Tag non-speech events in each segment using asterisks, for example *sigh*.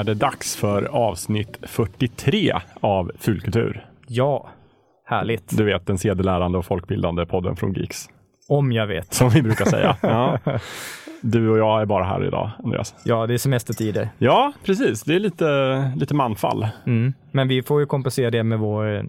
Är det dags för avsnitt 43 av Fulkultur. Ja, härligt. Du vet den sedelärande och folkbildande podden från Geeks. Om jag vet. Som vi brukar säga. *laughs* Ja. Du och jag är bara här idag, Andreas. Ja, det är semestertider. Ja, precis. Det är lite, lite manfall. Mm. Men vi får ju kompensera det med vår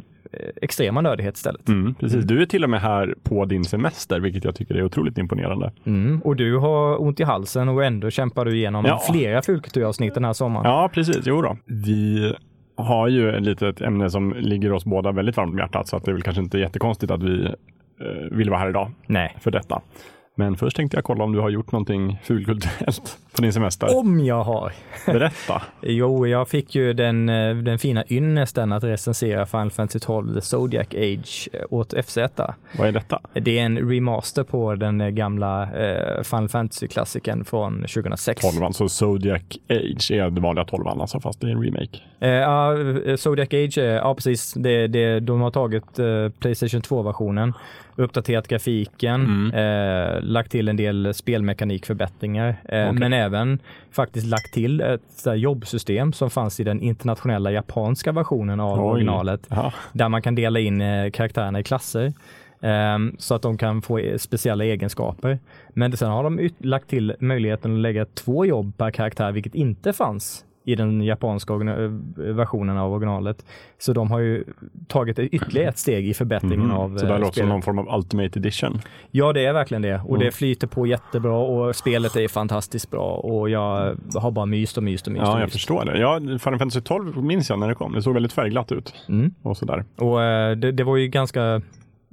extrema nördighet istället. Mm, precis. Du är till och med här på din semester, vilket jag tycker är otroligt imponerande. Mm. Och du har ont i halsen och ändå kämpar du igenom Ja. flera fulkulturavsnitt den här sommaren. Ja, precis. Jo då. Vi har ju ett litet ämne som ligger oss båda väldigt varmt om hjärtat, så att det är väl kanske inte jättekonstigt att vi eh, vill vara här idag Nej. för detta. Men först tänkte jag kolla om du har gjort någonting fulkulturellt på din semester. Om jag har. Berätta. *laughs* Jo, jag fick ju den, eh, den fina ynnesten att recensera Final Fantasy 12 The Zodiac Age eh, åt FZ. Vad är detta? Det är en remaster på den eh, gamla eh, Final Fantasy-klassikern från 2006. Tolvan, så Zodiac Age är den vanliga tolvan, alltså, fast det är en remake. Ja, eh, Zodiac Age, ja precis. Det, det, de har tagit eh, Playstation 2-versionen, uppdaterat grafiken, Mm. eh, lagt till en del spelmekanikförbättringar, eh, Okej. men även faktiskt lagt till ett jobbsystem som fanns i den internationella japanska versionen av Oj. originalet, Ja. där man kan dela in eh, karaktärerna i klasser. ehm, så att de kan få eh, speciella egenskaper. Men sen har de lagt till möjligheten att lägga två jobb per karaktär, vilket inte fanns i den japanska eh, versionen av originalet. Så de har ju tagit ytterligare ett steg i förbättringen Mhm. av Så det här eh, låter som någon form av Ultimate Edition. Ja, det är verkligen det. Och Mm. det flyter på jättebra och spelet är fantastiskt bra och jag har bara myst och myst och myst. Ja, och jag myst. förstår det. Ja, Final Fantasy 12 minns jag när det kom. Det såg väldigt färgglatt ut Mm. och sådär. Och eh, det, det var ju ganska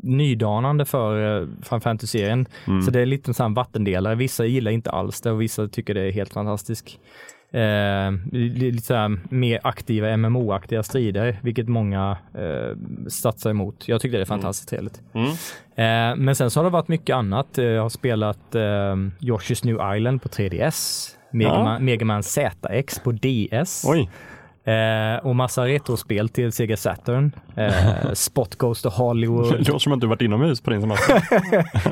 nydanande för Final Fantasy-serien. Mm. Så det är lite en sån vattendelare. Vissa gillar inte alls det och vissa tycker det är helt fantastiskt. Eh, li- lite så här mer aktiva MMO-aktiga strider, vilket många eh, satsar emot. Jag tycker det är fantastiskt trevligt. Mm. Eh, men sen så har det varit mycket annat. Eh, Jag har spelat eh, Yoshi's New Island på 3DS, Mega, Ja. Man, Mega Man ZX på DS. Oj, Eh, och massa retrospel till Sega Saturn. Eh, *laughs* Spot Goes to Hollywood. det låter som att du varit inomhus på din semester.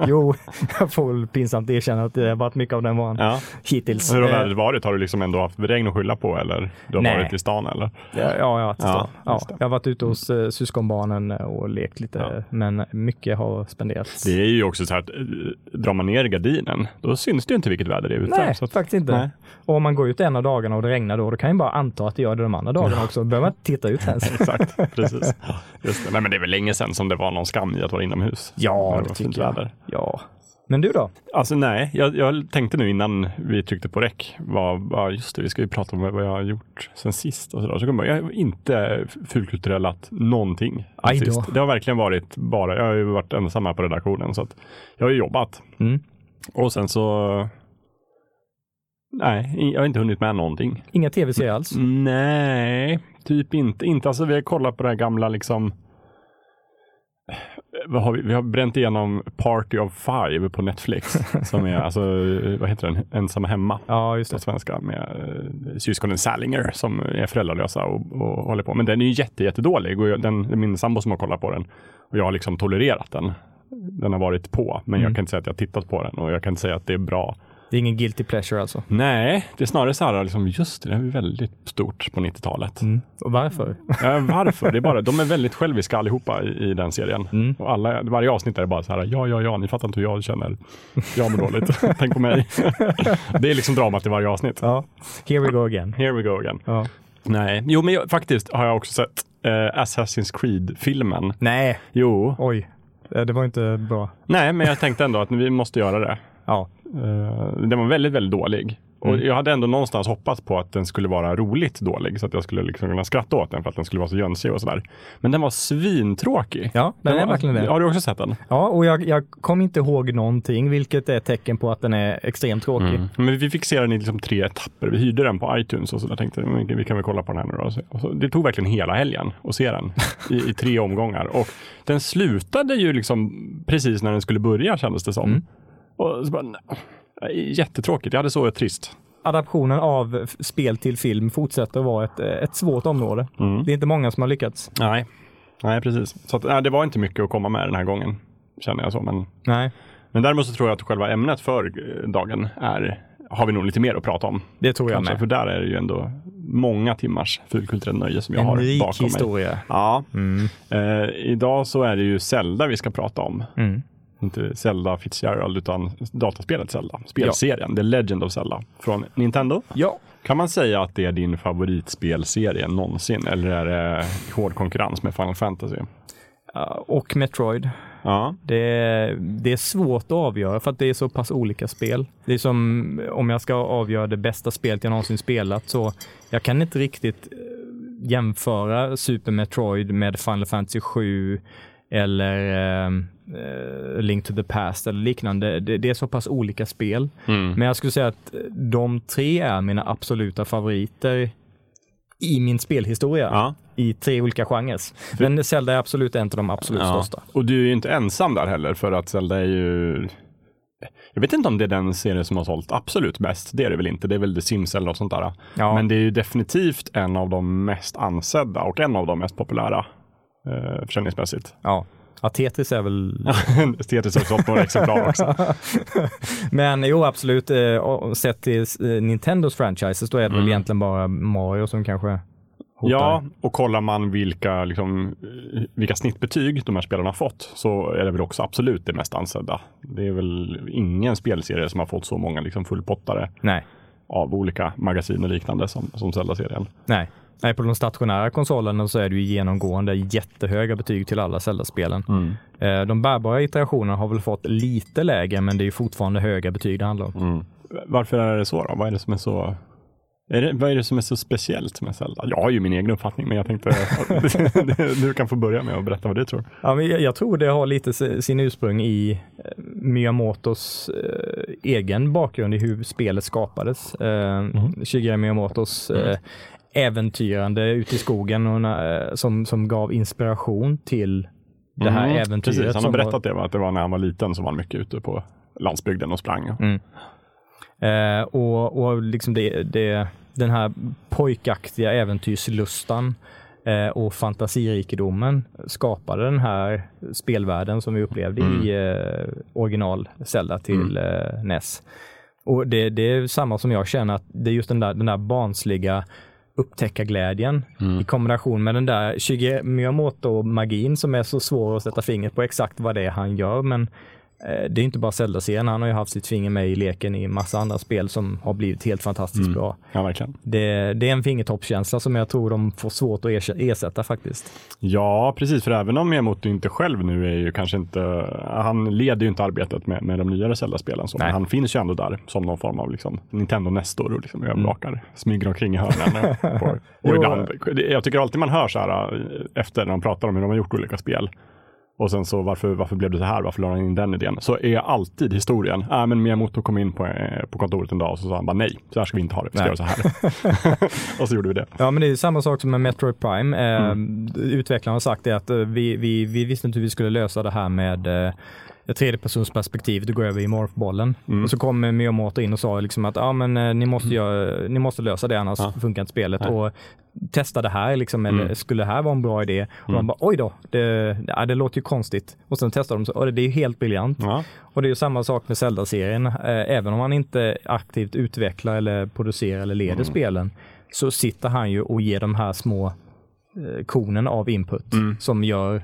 *laughs* jo, jag får väl pinsamt erkänna att det har varit mycket av den varan ja. hittills. Hur har Eh, vädret varit? Har du liksom ändå haft regn att skylla på eller du har Nej. varit i stan eller? Ja, ja, jag, har varit i Ja, stan. ja, det. jag har varit ute hos eh, syskonbarnen och lekt lite, Ja. men mycket har spenderats. Det är ju också så här att eh, drar man ner gardinen, då syns det ju inte vilket väder det är ute. Nej, så att, faktiskt inte. nej. Och om man går ut en av dagarna och det regnar då, då kan jag bara anta att det gör det de andra dagarna också. Då behöver man inte titta ut ens. *laughs* Exakt, precis. *laughs* Just det. Nej, men det är väl länge sedan som det var någon skam i att vara inomhus. Ja, det var fint tycker jag. väder. Ja. Men du då? Alltså nej, jag, jag tänkte nu innan vi tryckte på räck, vad, just det, vi ska ju prata om vad jag har gjort sen sist och sådär. Så jag, jag har inte fulkulturellat någonting. Det har verkligen varit bara, jag har ju varit ensam här på redaktionen så att jag har ju jobbat. Mm. Och sen så, nej, jag har inte hunnit med någonting. Inga tv-serier alls? Nej, typ inte. inte. Alltså, vi har kollat på det här gamla liksom vad har vi? vi har bränt igenom Party of Five på Netflix. *laughs* som är, alltså, vad heter den? Ensamma hemma Ja, just på det. svenska med eh, syskonen Salinger som är föräldralösa och, och håller på. Men den är ju jätte, jättedålig och jag- den, det är min sambo som har kollat på den och jag har liksom tolererat den. Den har varit på, men Mm. jag kan inte säga att jag har tittat på den och jag kan inte säga att det är bra. Det är ingen guilty pleasure alltså? Nej, det är snarare så här, liksom, just det, det är väldigt stort på 90-talet. Mm. Och varför? Ja, varför? Det är bara, de är väldigt själviska allihopa i, i den serien. Mm. Och alla, varje avsnitt är bara så här, ja, ja, ja, ni fattar inte hur jag känner. Jag mår dåligt, *laughs* tänk på mig. *laughs* det är liksom dramat i varje avsnitt. Ja. Here we go again. Here we go again. Ja. Nej, jo men jag, faktiskt har jag också sett eh, Assassin's Creed-filmen. Nej, Jo, oj. Eh, Det var inte bra. nej, men jag tänkte ändå att vi måste göra det. Ja. Eh, den var väldigt, väldigt dålig. Och Mm. jag hade ändå någonstans hoppats på att den skulle vara roligt dålig, så att jag skulle liksom kunna skratta åt den för att den skulle vara så jönsig och sådär. Men den var svintråkig. Ja, den är var, verkligen det. Har du också sett den? Ja, och jag, jag kom inte ihåg någonting, vilket är ett tecken på att den är extremt tråkig. Mm. Men vi fick se den i liksom tre etapper. Vi hyrde den på iTunes och så där tänkte vi, kan väl kolla på den här nu då. Och Och så, det tog verkligen hela helgen att se den *laughs* i, i tre omgångar. Och den slutade ju liksom precis när den skulle börja kändes det som. Mm. Och så bara, nej, jättetråkigt. Jag hade så trist. Adaptionen av spel till film fortsätter att vara ett, eh, ett svårt område. Mm. Det är inte många som har lyckats. Nej, nej precis. Så att, nej, det var inte mycket att komma med den här gången. Känner jag så. Men, Nej, men däremot så tror jag att själva ämnet för eh, dagen är, har vi nog lite mer att prata om. det tror jag Kanske, med. för där är det ju ändå många timmars fulkulturellt nöje som jag En har rik bakom mig. historia. Ja, Mm. eh, idag så är det ju Zelda vi ska prata om. Mm. Inte Zelda Fitzgerald utan dataspelet Zelda. Spelserien, The Legend of Zelda från Nintendo. Ja, Kan man säga att det är din favoritspelserie någonsin eller är det hård konkurrens med Final Fantasy? Ja, och Metroid. Ja, Det är, det är svårt att avgöra för att det är så pass olika spel. Det är som om jag ska avgöra det bästa spelet jag någonsin spelat så jag kan inte riktigt eh, jämföra Super Metroid med Final Fantasy 7 eller eh, eh, Link to the Past eller liknande. Det, det är så pass olika spel. mm. Men jag skulle säga att de tre är mina absoluta favoriter i min spelhistoria. ja. I tre olika genrer. Men Zelda är absolut en av de absolut Ja. största. Och du är ju inte ensam där heller för att Zelda är ju jag vet inte om det är den serie som har sålt absolut bäst. Det är det väl inte. Det är väl The Sims eller något sånt där. Ja. Men det är ju definitivt en av de mest ansedda och en av de mest populära eh, försäljningsmässigt. Ja. ja, Tetris är väl... Tetris har sålt några exemplar också. *laughs* Men jo, absolut. Eh, sett till eh, Nintendos franchises, då är det väl Mm. egentligen bara Mario som kanske hotar. Ja, och kollar man vilka, liksom, eh, vilka snittbetyg de här spelarna har fått så är det väl också absolut det mest ansedda. Det är väl ingen spelserie som har fått så många liksom, fullpottare Nej, av olika magasin och liknande som, som Zelda-serien. nej. Nej, på de stationära konsolerna så är det ju genomgående jättehöga betyg till alla Zelda-spelen. Eh, De bärbara iterationerna har väl fått lite lägre, men det är ju fortfarande höga betyg det handlar om. Varför är det så då? Vad är det som är så är det, vad är det som är så speciellt med Zelda? Jag har ju min egen uppfattning, men jag tänkte *laughs* du kan få börja med att berätta vad du tror. Ja, men jag, jag tror det har lite si- sin ursprung i eh, Miyamotos eh, egen bakgrund i hur spelet skapades. Eh, Shigeru Miyamotos eh, äventyrande ute i skogen och, när- som, som gav inspiration till det här Mm, äventyret. Precis, han har berättat det, va? att det var när han var liten som var han mycket ute på landsbygden och sprang. Mm. Eh, och och liksom det, det, den här pojkaktiga äventyrslustan eh, och fantasirikedomen skapade den här spelvärlden som vi upplevde i eh, original Zelda till eh, NES. Och det, det är samma som jag känner att det är just den där, den där barnsliga upptäckarglädjen i kombination med den där Shigeru Miyamoto-magin som är så svår att sätta fingret på exakt vad det är han gör. Men det är inte bara Zelda-serien, han har ju haft sitt finger med i leken i massa andra spel som har blivit helt fantastiskt bra. Ja, verkligen. Det, det är en fingertoppskänsla som jag tror de får svårt att ersätta, faktiskt. Ja, precis. För även om Miyamoto inte själv nu är ju kanske inte, han leder ju inte arbetet med, med de nyare Zelda-spelen. Men han finns ju ändå där som någon form av liksom, Nintendo-nestor och liksom övervakar, smyger omkring i hörnen. och *laughs* Jo. ibland, jag tycker alltid man hör så här eh, efter när de pratar om hur de har gjort olika spel. Och sen så varför, varför blev det så här? Varför la han in den idén? Så är alltid historien, äh, men Miyamoto kom in på, eh, på kontoret en dag och så sa han bara nej, så här ska vi inte ha det, vi ska Nej. göra så här. *laughs* och så gjorde vi det. Ja, men det är samma sak som med Metroid Prime. Eh, Utvecklarna har sagt det att eh, vi, vi, vi visste inte hur vi skulle lösa det här med ett tredjepersonsperspektiv, det går över i morphbollen. Och så kom Miyamoto in och sa liksom att ah, men, eh, ni, måste göra, ni måste lösa det, annars funkar inte spelet. Nej. Och testa det här, liksom, eller skulle det här vara en bra idé? Och de bara, oj då, det, ja, det låter ju konstigt. Och sen testade de, så, det är helt briljant. Ja. Och det är ju samma sak med Zelda-serien. Eh, även om han inte aktivt utvecklar eller producerar eller leder spelen, så sitter han ju och ger de här små eh, konen av input som gör,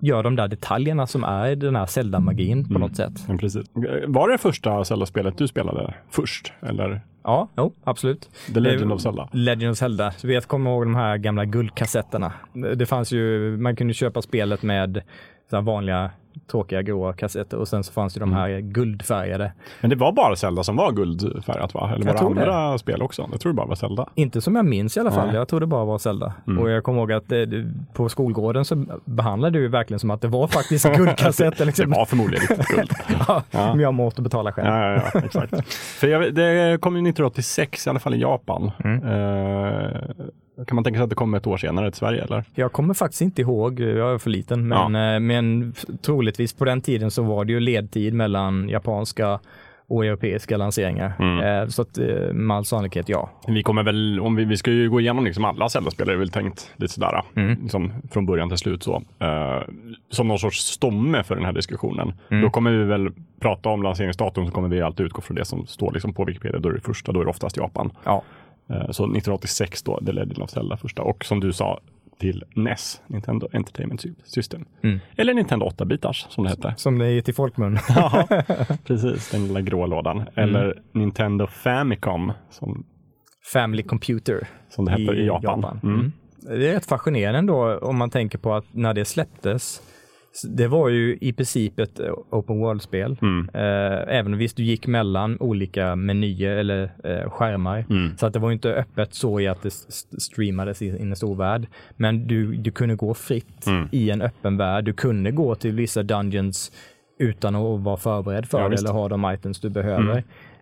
gör de där detaljerna som är den här Zelda-magin på något sätt. Men precis. Var det första Zelda-spelet du spelade först? Eller Ja, jo, absolut. The Legend of Zelda? Legend of Zelda. Så vet, kommer ihåg de här gamla guldkassetterna. Det fanns ju, man kunde köpa spelet med så vanliga tråkiga gråa kassetter och sen så fanns ju de här guldfärgade. Men det var bara Zelda som var guldfärgat va? Eller var Jag det tror det. andra spel också? Jag tror det bara var Zelda. Inte som jag minns i alla fall. Nej. Jag tror det bara var Zelda. Och jag kommer ihåg att det, det- på skolgården så behandlade du verkligen som att det var faktiskt guldkassetter. *laughs* Det Liksom. var förmodligen riktigt guld. *laughs* ja, Ja. Men jag måste betala själv. Ja, ja, ja exakt. *laughs* För jag, det kom ju 1986 i alla fall i Japan. Eh, kan man tänka sig att det kommer ett år senare till Sverige eller? Jag kommer faktiskt inte ihåg, jag är för liten, men, eh, men troligtvis på den tiden så var det ju ledtid mellan japanska och europeiska lanseringar. Eh, Så att eh, med all sannolikhet ja. Vi kommer väl, om vi, vi ska ju gå igenom liksom alla Zelda-spel är väl tänkt lite sådär, liksom från början till slut så. Eh, som någon sorts stomme för den här diskussionen. Då kommer vi väl prata om lanseringsdatum så kommer vi alltid utgå från det som står liksom på Wikipedia. Då är det första, då är det oftast Japan. ja. Eh, Så 1986 då, The Legend of Zelda första. Och som du sa, till NES, Nintendo Entertainment System. Mm. Eller Nintendo 8-bitars som det hette. Som det är till folkmun. *laughs* Ja, precis. Den lilla grå lådan. Eller Nintendo Famicom som, Family Computer som det hette i, Japan. Mm. Mm. Det är rätt fascinerande ändå om man tänker på att när det släpptes, det var ju i princip ett eh, open world-spel. Mm. Eh, även visst du gick mellan olika menyer eller eh, skärmar. Mm. Så att det var inte öppet så i att det st- streamades i, i en stor värld. Men du, du kunde gå fritt Mm. i en öppen värld. Du kunde gå till vissa dungeons utan att vara förberedd för Ja, det eller ha de items du behöver.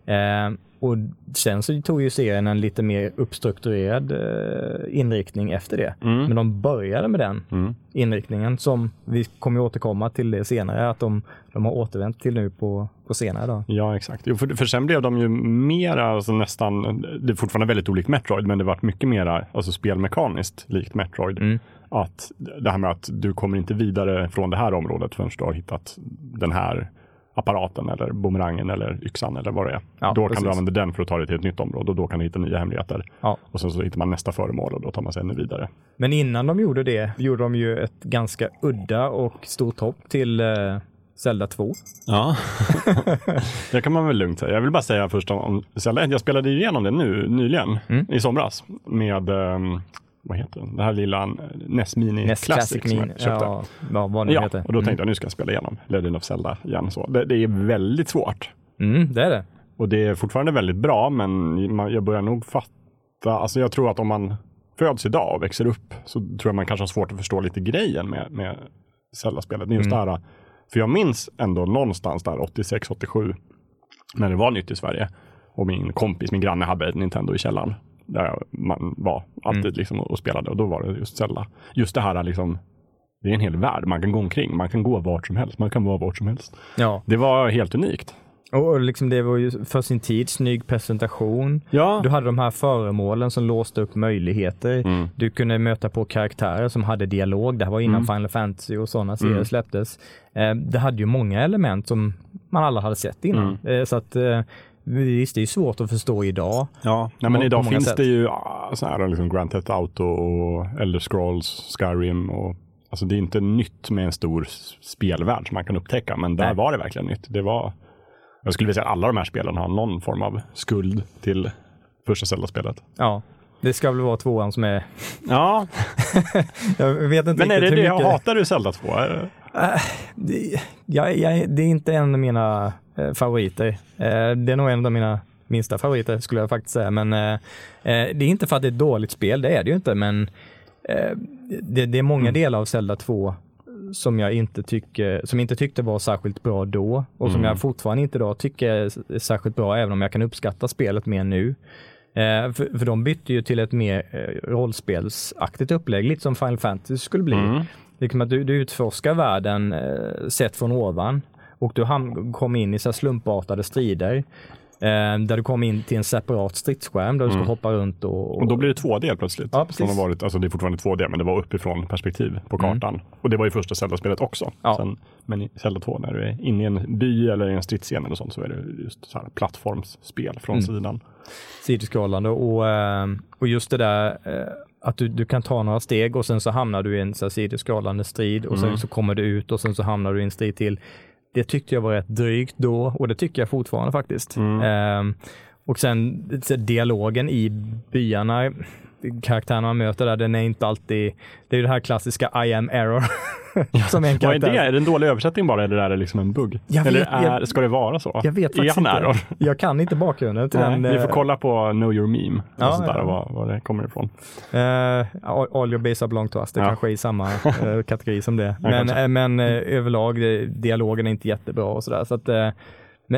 Eh, och sen så tog ju serien en lite mer uppstrukturerad eh, inriktning efter det. Mm. Men de började med den Mm. inriktningen som vi kommer återkomma till det senare, att de, de har återvänt till nu på, på senare dag. Ja, exakt. Jo, för, för sen blev de ju mera, alltså nästan, det är fortfarande väldigt olikt Metroid, men det var mycket mera alltså spelmekaniskt likt Metroid. Mm. Att det här med att du kommer inte vidare från det här området förrän du har hittat den här apparaten eller bumerangen eller yxan eller vad det är. Ja, då kan precis. du använda den för att ta dig till ett nytt område och då kan du hitta nya hemligheter. Ja. Och sen så hittar man nästa föremål och då tar man sig ännu vidare. Men innan de gjorde det gjorde de ju ett ganska udda och stort hopp till eh, Zelda 2. Ja, *laughs* det kan man väl lugnt säga. Jag vill bara säga först om, Zelda 1. Jag spelade igenom det nu nyligen Mm. i somras med ehm, vad heter den? Det här lilla eh, NES Mini NES Classic, Classic som Mini. jag köpte. Ja, ja, vad det Ja, heter. och då tänkte jag nu ska jag spela igenom Legend of Zelda igen. Så det, det är väldigt svårt Mm. Mm, det är det. och det är fortfarande väldigt bra, men jag börjar nog fatta. Alltså jag tror att om man föds idag och växer upp så tror jag man kanske har svårt att förstå lite grejen med, med Zelda-spelet. Just Mm. det här, för jag minns ändå någonstans där 86, 87 när det var nytt i Sverige och min kompis, min granne hade ett Nintendo i källaren där man var alltid Mm. liksom och spelade och då var det just Zelda. Just det här liksom, det är en hel värld. Man kan gå omkring, man kan gå vart som helst, man kan vara vart som helst. Ja, Det var helt unikt. och liksom det var ju för sin tid snygg presentation. Ja, Du hade de här föremålen som låste upp möjligheter. Mm. Du kunde möta på karaktärer som hade dialog. Det här var innan Mm. Final Fantasy och sådana serier Mm. släpptes. Eh, det hade ju många element som man alla hade sett innan. Mm. Eh, så att eh, visst, det är svårt att förstå idag. Ja, nej, men idag finns sätt. det ju ah, så här, liksom Grand Theft Auto och Elder Scrolls, Skyrim och alltså det är inte nytt med en stor spelvärld som man kan upptäcka, men där Nej. var det verkligen nytt. Det var, jag skulle vilja säga att alla de här spelen har någon form av skuld till första Zelda-spelet. Ja, det ska väl vara tvåan som är... Ja, *laughs* Jag vet inte men är det det? mycket... Hatar du Zelda 2? Det, jag, jag, det är inte en av mina eh, favoriter. Eh, det är nog en av mina minsta favoriter skulle jag faktiskt säga. Men eh, eh, det är inte för att det är ett dåligt spel, det är det ju inte. Men det, det är många delar av Zelda 2 som jag inte tycker, som inte tyckte var särskilt bra då och som Mm. jag fortfarande inte idag tycker är särskilt bra, även om jag kan uppskatta spelet mer nu. Eh, för, för de bytte ju till ett mer eh, rollspelsaktigt upplägg, lite som Final Fantasy skulle bli. Mm. Liksom att du, du utforskar världen eh, sett från ovan och du ham- kommer in i så slumpartade strider. Eh, där du kommer in till en separat stridsskärm där du ska Mm. hoppa runt och... Och då blir det 2D plötsligt. Ja, precis. Har varit, alltså det är fortfarande 2D, men det var uppifrån perspektiv på Mm. kartan. Och det var ju första Zelda-spelet också. Ja. Sen, men i Zelda 2, när du är inne i en by eller i en stridsscen eller sånt, så är det just så här plattformsspel från Mm. sidan. sidskrollande och, eh, och just det där eh, att du, du kan ta några steg och sen så hamnar du i en så här sidskrollande strid och sen Mm. så kommer du ut och sen så hamnar du i en strid till. Det tyckte jag var rätt drygt då och det tycker jag fortfarande faktiskt. Mm. Eh, och sen dialogen i byarna, karaktärerna man möter där, den är inte alltid, det är ju det här klassiska I am error *laughs* som är en Vad är karaktär. det? Är det en dålig översättning bara eller är det liksom en bugg? Jag eller vet- är, jag- ska det vara så? Jag vet är faktiskt han inte. error? Jag kan inte bakgrunden till den. Nej, vi får eh, kolla på Know Your Meme. Ja, och ja. Var, var det kommer ifrån. Uh, all your base are belong to us. Det Ja. kanske är i samma *laughs* eh, kategori som det. Men, eh, men eh, överlag, dialogen är inte jättebra och sådär. Så att,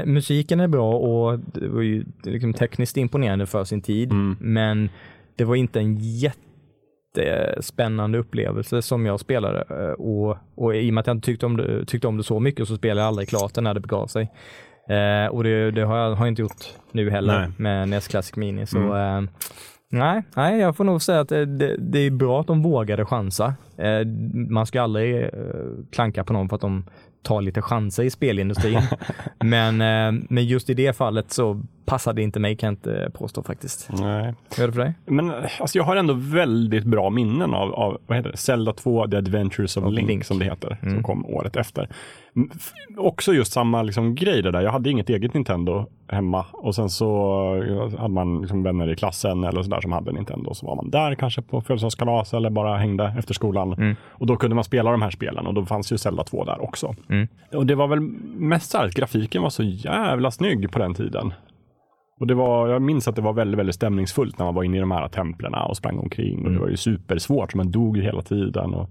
musiken är bra och det var ju liksom tekniskt imponerande för sin tid. Mm. Men det var inte en jättespännande upplevelse som jag spelade. Eh, Och, och i och med att jag inte tyckte om det, tyckte om det så mycket så spelade jag aldrig klart det när det begav sig. Eh, och det, det har jag har jag inte gjort nu heller Nej. med NES Classic Mini. Så, Mm. eh, nej, nej, jag får nog säga att det, det, är bra att de vågade chansa. Eh, man ska aldrig eh, klanka på någon för att de ta lite chanser i spelindustrin. *laughs* men, eh, men just i det fallet så passade inte mig kan jag inte påstå faktiskt. Nej. Hur är det för dig? Men alltså, jag har ändå väldigt bra minnen av, av vad heter det? Zelda 2, The Adventures of Link, Link. som det heter, Mm. som kom året efter. Också just samma liksom, grej där. Jag hade inget eget Nintendo hemma och sen så hade man liksom vänner i klassen eller sådär som hade Nintendo. Så var man där kanske på födelsedagskalas eller bara hängde efter skolan. Mm. Och då kunde man spela de här spelen och då fanns ju Zelda 2 där också. Mm. Och det var väl mest så att grafiken var så jävla snygg på den tiden. Och det var, jag minns att det var väldigt, väldigt stämningsfullt när man var inne i de här templerna och sprang omkring. Och det var ju supersvårt, man dog hela tiden. Och,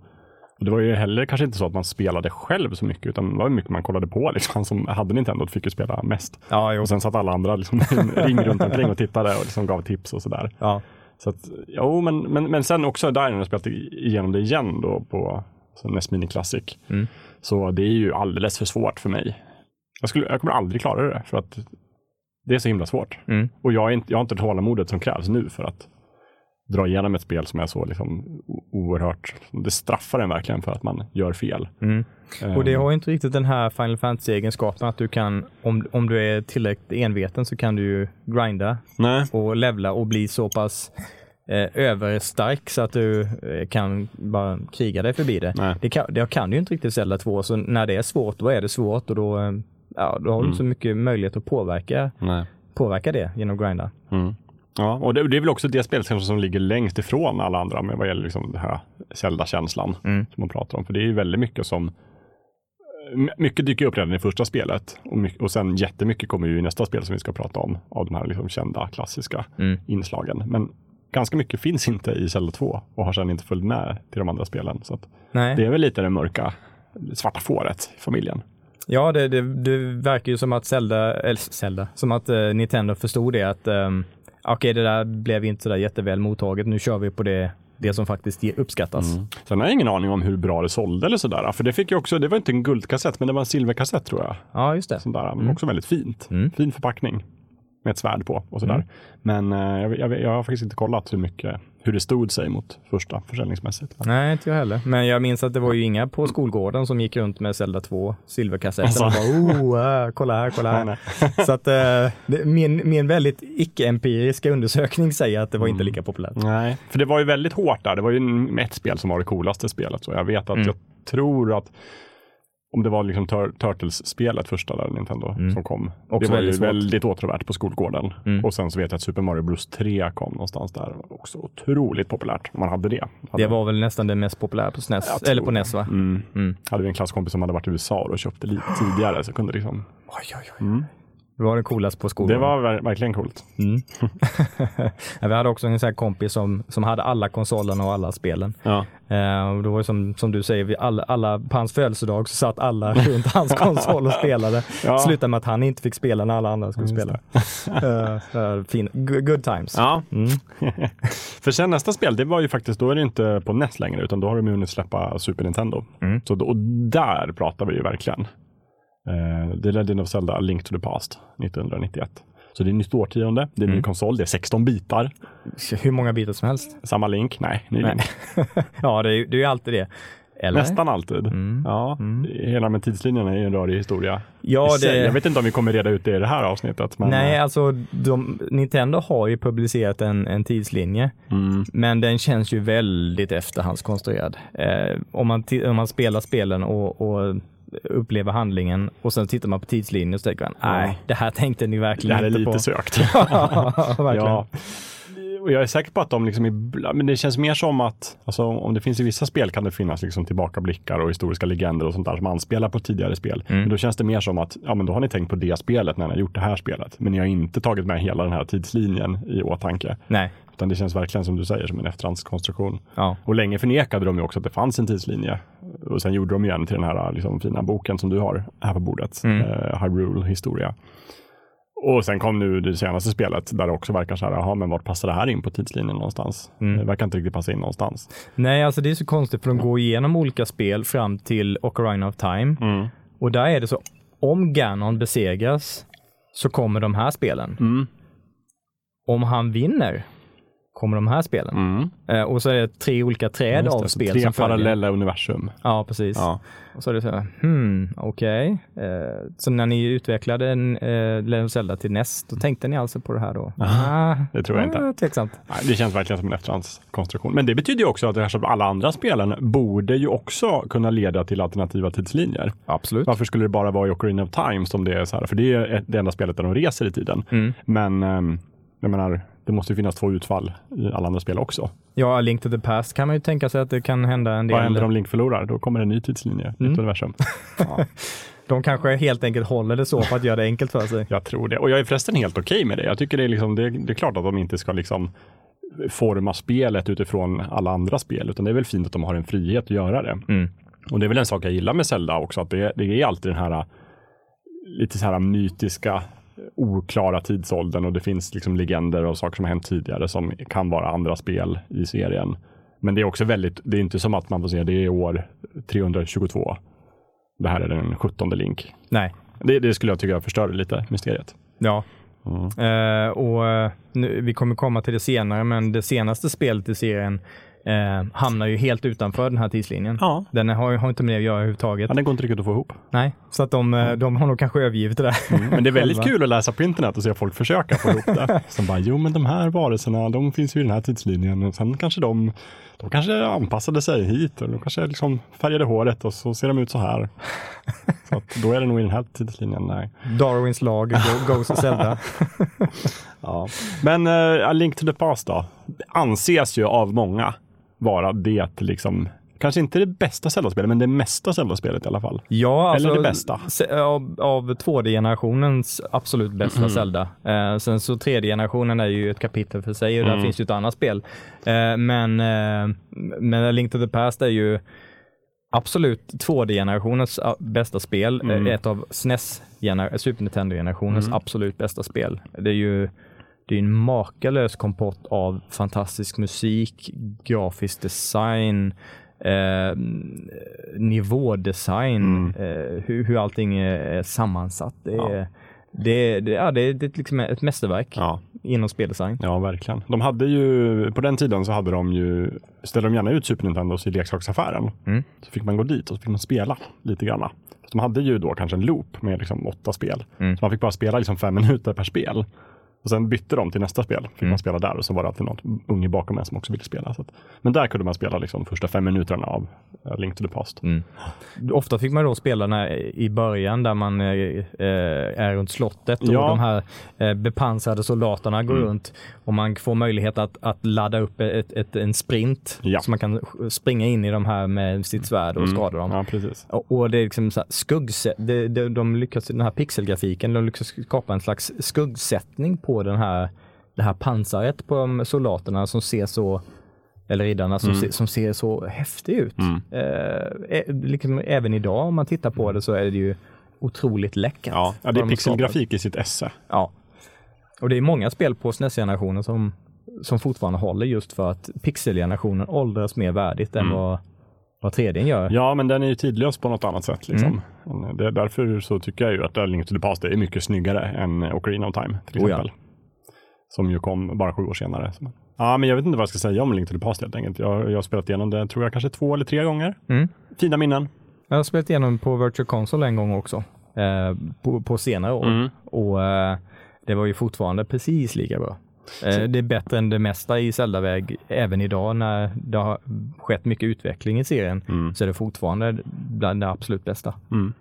och det var ju heller kanske inte så att man spelade själv så mycket, utan det var mycket man kollade på. Liksom. Han som hade Nintendo fick ju spela mest. Ja, jo. Och sen satt alla andra liksom, ring runt omkring och tittade och liksom gav tips och sådär. Ja. Så att, jo, men, men, men sen också där när jag spelat igenom det igen då på så NES Mini Classic. Mm. Så det är ju alldeles för svårt för mig. Jag, skulle, jag kommer aldrig klara det för att det är så himla svårt. Mm. Och jag, är inte, jag har inte tålamodet som krävs nu för att dra igenom ett spel som är så liksom oerhört, det straffar en verkligen för att man gör fel. Mm. Och det Ehm, har ju inte riktigt den här Final Fantasy-egenskapen att du kan, om, om du är tillräckligt enveten så kan du ju grinda Nej. och levla och bli så pass eh, överstark så att du eh, kan bara kriga dig förbi det. Nej. Det kan, det kan du ju inte riktigt Zelda 2, så när det är svårt, då är det svårt och då, eh, ja, då har du Mm. inte så mycket möjlighet att påverka, Nej. påverka det genom att grinda. Mm. Ja, och det, det är väl också det spelet som ligger längst ifrån alla andra med vad gäller liksom den här Zelda-känslan Mm. som man pratar om. För det är ju väldigt mycket som my- mycket dyker upp redan i första spelet och, my- och sen jättemycket kommer ju i nästa spel som vi ska prata om av de här liksom kända klassiska Mm. inslagen. Men ganska mycket finns inte i Zelda 2 och har sedan inte följt med till de andra spelen. Så det är väl lite det mörka svarta fåret i familjen. Ja, det, det, det verkar ju som att Zelda, eller Zelda, som att eh, Nintendo förstod det att um, okej, det där blev inte så där jätteväl mottaget. Nu kör vi på det, det som faktiskt uppskattas. Mm. Sen har jag ingen aning om hur bra det sålde eller sådär. För det fick ju också, det var inte en guldkassett, men det var en silverkassett tror jag. Ja, just det. Sånt där. Men också väldigt fint. Mm. Fin förpackning med ett svärd på och sådär. Mm. Men eh, jag, jag, jag har faktiskt inte kollat hur mycket, hur det stod sig mot första försäljningsmässigt. Nej, inte jag heller. Men jag minns att det var ju inga på skolgården som gick runt med Zelda 2 silverkassetten och bara oh, äh, kolla här, kolla här. Nej, nej. *laughs* Så att eh, min, min väldigt icke-empiriska undersökning säger att det var inte lika populärt. Nej, för det var ju väldigt hårt där. Det var ju ett spel som var det coolaste spelet. Så jag vet att Mm. jag tror att om det var liksom Tur- Turtles-spelet första där Nintendo som kom. Mm. Också det var väldigt väldigt åtråvärt på skolgården. Mm. Och sen så vet jag att Super Mario Bros 3 kom någonstans där. Också otroligt populärt. om Man hade det. Hade, Det var väl nästan det mest populära på SNES, eller på. NES va? Mm. Mm. Hade vi en klasskompis som hade varit i USA och köpte lite tidigare så kunde liksom. Oj, oj, oj. Det var det coolaste på skolan. Det var ver- verkligen coolt. Mm. *laughs* ja, vi hade också en sån här kompis som, som hade alla konsolerna och alla spelen. Ja. Eh, och då var det som, som du säger, vi alla, alla, på hans födelsedag så satt alla *laughs* runt hans konsol och spelade. *laughs* Ja. Slutade med att han inte fick spela när alla andra skulle spela. Eh, fin. Good, times. Ja, Mm. för sen nästa spel, det var ju faktiskt, då är det inte på NES längre, utan då har de hunnit släppa Super Nintendo. Mm. Så och där pratar vi ju verkligen. Eh, The Legend of Zelda, A Link to the Past, 1991. Så det är nytt årtionde, det är en ny Mm. konsol, det är 16 bitar. Hur många bitar som helst. Samma link? Nej, ny Nej. link. *laughs* ja, det är, det är ju alltid det. Eller? Nästan alltid. Mm. Ja, Mm. hela med tidslinjen är en rörig historia. Ja, det... Jag vet inte om vi kommer reda ut det i det här avsnittet. Men, Nej, eh, alltså de, Nintendo har ju publicerat en, en tidslinje, mm, men den känns ju väldigt efterhandskonstruerad. Eh, om, man om man spelar spelen och, och upplever handlingen och sen tittar man på tidslinjen så tänker man, nej, det här tänkte ni det verkligen här är inte lite på. sökt. *laughs* ja, verkligen. Ja. Och jag är säker på att de liksom men det känns mer som att, alltså, om det finns i vissa spel kan det finnas liksom tillbakablickar och historiska legender och sånt där som anspelar på tidigare spel. Mm. Men då känns det mer som att, ja men då har ni tänkt på det spelet när ni har gjort det här spelet. Men ni har inte tagit med hela den här tidslinjen i åtanke. Nej, Utan det känns verkligen som du säger som en efterhandskonstruktion. ja. Och länge förnekade de ju också att det fanns en tidslinje. Och sen gjorde de ju en till den här liksom, fina boken som du har här på bordet. Mm. Eh, Hyrule historia. Och sen kom nu det senaste spelet där det också verkar så här, jaha, men vart passar det här in på tidslinjen någonstans? Mm. Det verkar inte riktigt passa in någonstans. Nej, alltså det är så konstigt för de går igenom olika spel fram till Ocarina of Time Mm. och där är det så, om Ganon besegras så kommer de här spelen. Mm. Om han vinner kommer de här spelen. Mm. Eh, och så är det tre olika träd av det, så spel Tre parallella universum. Ja, precis. Ja. Och så är det så här, hmm, okej. Eh, så när ni utvecklade en eh, Legend Zelda till NES, då tänkte ni alltså på det här då? Ah, det tror jag inte. ah, Tveksamt. Nej, det känns verkligen som en efterhandskonstruktion. Men det betyder ju också att det här som alla andra spelen borde ju också kunna leda till alternativa tidslinjer. Absolut. Varför skulle det bara vara i Ocarina of Time som det är så här? För det är det enda spelet där de reser i tiden. Mm. Men ehm, jag menar, det måste finnas två utfall i alla andra spel också. Ja, Link to the Past kan man ju tänka sig att det kan hända en Vad del. händer om Link förlorar? Då kommer en ny tidslinje, Mm. nytt universum. *laughs* Ja, De kanske helt enkelt håller det så för att göra det enkelt för sig. jag tror det. Och jag är förresten helt okej med det. Jag tycker det är, liksom, det, det är klart att de inte ska liksom forma spelet utifrån alla andra spel, utan det är väl fint att de har en frihet att göra det. Mm. Och det är väl en sak jag gillar med Zelda också, att det, det är alltid den här lite så här mytiska, oklara tidsåldern och det finns liksom legender och saker som har hänt tidigare som kan vara andra spel i serien. Men det är också väldigt, det är inte som att man får se det är år 322. Det här är den 17 Link. Nej. Det, det skulle jag tycka förstör lite mysteriet. Ja. Mm. Eh, och eh, nu, Vi kommer komma till det senare, men det senaste spelet i serien eh, hamnar ju helt utanför den här tidslinjen. Ja. Den har, har inte med det att göra överhuvudtaget. ja, den går inte riktigt att få ihop. Nej, så att de, eh, de har nog kanske övergivit det där. Men det är väldigt *laughs* kul att läsa på internet och se folk försöka få ihop det. *laughs* Som bara, jo men de här varelserna, de finns ju i den här tidslinjen och sen kanske de, de kanske anpassade sig hit och de kanske liksom färgade håret och så ser de ut så här. *laughs* Så att då är det nog i den här tidslinjen, nej. Darwins lag goes to Zelda. Ja. Men uh, A Link to the Past då, anses ju av många vara det liksom, kanske inte det bästa Zelda-spelet, men det mesta Zelda-spelet i alla fall. Ja, alltså, Eller det bästa. Av, av 2D-generationens absolut bästa Mm. Zelda. Eh, sen så 3D-generationen är ju ett kapitel för sig och där Mm. finns ju ett annat spel. Eh, men, eh, men Link to the Past är ju absolut 2D-generationens ah, bästa spel. Mm. Eh, Ett av SNES, gener- Super Nintendo-generationens Mm. absolut bästa spel. Det är ju det är en makalös kompott av fantastisk musik, grafisk design, eh, nivådesign, Mm. eh, hur, hur allting är, sammansatt. Det är, Ja. det, det, ja, det, det är liksom ett mästerverk Ja. inom speldesign. Ja, verkligen. De hade ju, på den tiden så hade de ju, ställde de gärna ut Super Nintendos i leksaksaffären. Mm. Så fick man gå dit och så fick man spela lite grann. De hade ju då kanske en loop med liksom åtta spel. Mm. Så man fick bara spela liksom fem minuter per spel. Och sen bytte de till nästa spel. Fick Mm. man spela där och så var det alltid någon unge bakom en som också ville spela. Så att, men där kunde man spela liksom första fem minuterna av eh, Link to the Past. Mm. Ofta fick man då spela när, i början där man eh, eh, är runt slottet och Ja. de här eh, bepansrade soldaterna går Mm. runt och man får möjlighet att, att ladda upp ett, ett, en sprint Ja. så man kan springa in i de här med sitt svärd och Mm. skada dem. Ja, precis. Och, och det är liksom så här det, det, de lyckas, den här pixelgrafiken, de lyckas skapa en slags skuggsättning på den här, det här pansaret på de soldaterna som ser så, eller riddarna som, Mm. ser, som ser så häftig ut. Mm. Eh, ä- liksom, även idag om man tittar på det så är det ju otroligt läckert. Ja, ja det de är har pixelgrafik i sitt esse. Ja. Och det är många spel på SNES-generationen som, som fortfarande håller just för att pixelgenerationen åldras mer värdigt än Mm. vad, vad 3D gör. Ja, men den är ju tidlös på något annat sätt. Liksom. Mm. Det är därför så tycker jag ju att Link to the Past är mycket snyggare än Ocarina of Time. Till Oh ja. Som ju kom bara sju år senare. Ja, men jag vet inte vad jag ska säga om Link to the Past helt enkelt. Jag, jag har spelat igenom det, tror jag, kanske två eller tre gånger. Mm. Fina minnen. Jag har spelat igenom på Virtual Console en gång också. Eh, på, på senare år. Mm. Och eh, det var ju fortfarande precis lika bra. Eh, det är bättre än det mesta i Zelda-väg även idag när det har skett mycket utveckling i serien. Mm. Så är det fortfarande bland det absolut bästa. Mm.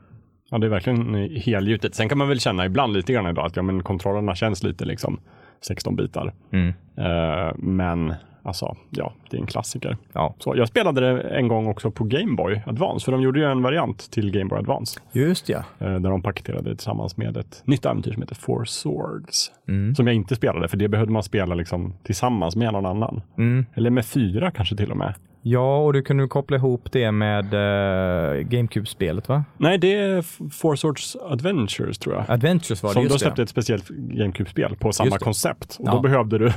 Ja, det är verkligen helgjutet. Sen kan man väl känna ibland lite grann idag att ja, men kontrollerna känns lite liksom 16 bitar. Mm. Eh, men alltså, ja, det är en klassiker. Ja, Så jag spelade det en gång också på Game Boy Advance, för de gjorde ju en variant till Game Boy Advance. just ja. eh, där de paketerade det tillsammans med ett nytt äventyr som heter Four Swords. Mm. Som jag inte spelade, för det behövde man spela liksom tillsammans med någon annan. Mm. Eller med fyra kanske till och med. Ja, och du kunde koppla ihop det med uh, GameCube-spelet va? Nej, det är Four Swords Adventures tror jag. Adventures var det, Som just då det. släppte ett speciellt GameCube-spel på samma det. koncept. Och Ja. då behövde du,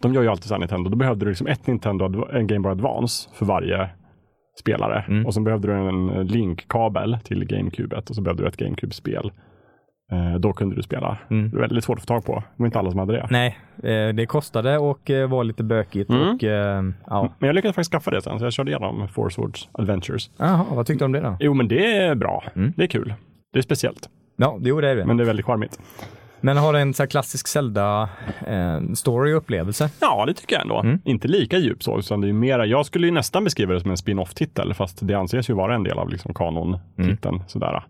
de gör ju alltid så här Nintendo, då behövde du liksom ett Nintendo, en Game Boy Advance för varje spelare. Mm. Och sen behövde du en Link-kabel till GameCube och så behövde du ett GameCube-spel. Eh, då kunde du spela. Mm. Det var väldigt svårt att få tag på. Det var inte alla som hade det. Nej, eh, det kostade och eh, var lite bökigt Mm. och ja. Men jag lyckades faktiskt skaffa det sen, så jag körde igenom Four Swords Adventures. Jaha, vad tyckte du om det då? Jo, men det är bra. Mm. Det är kul. Det är speciellt, Ja, jo det är det. Men, men det är väldigt charmigt. har det en så här klassisk Zelda-story och upplevelse? Ja, det tycker jag ändå. Mm. Inte lika djup så, utan det är mera, jag skulle ju nästan beskriva det som en spin-off-titel, fast det anses ju vara en del av liksom kanon-titeln. Sådär.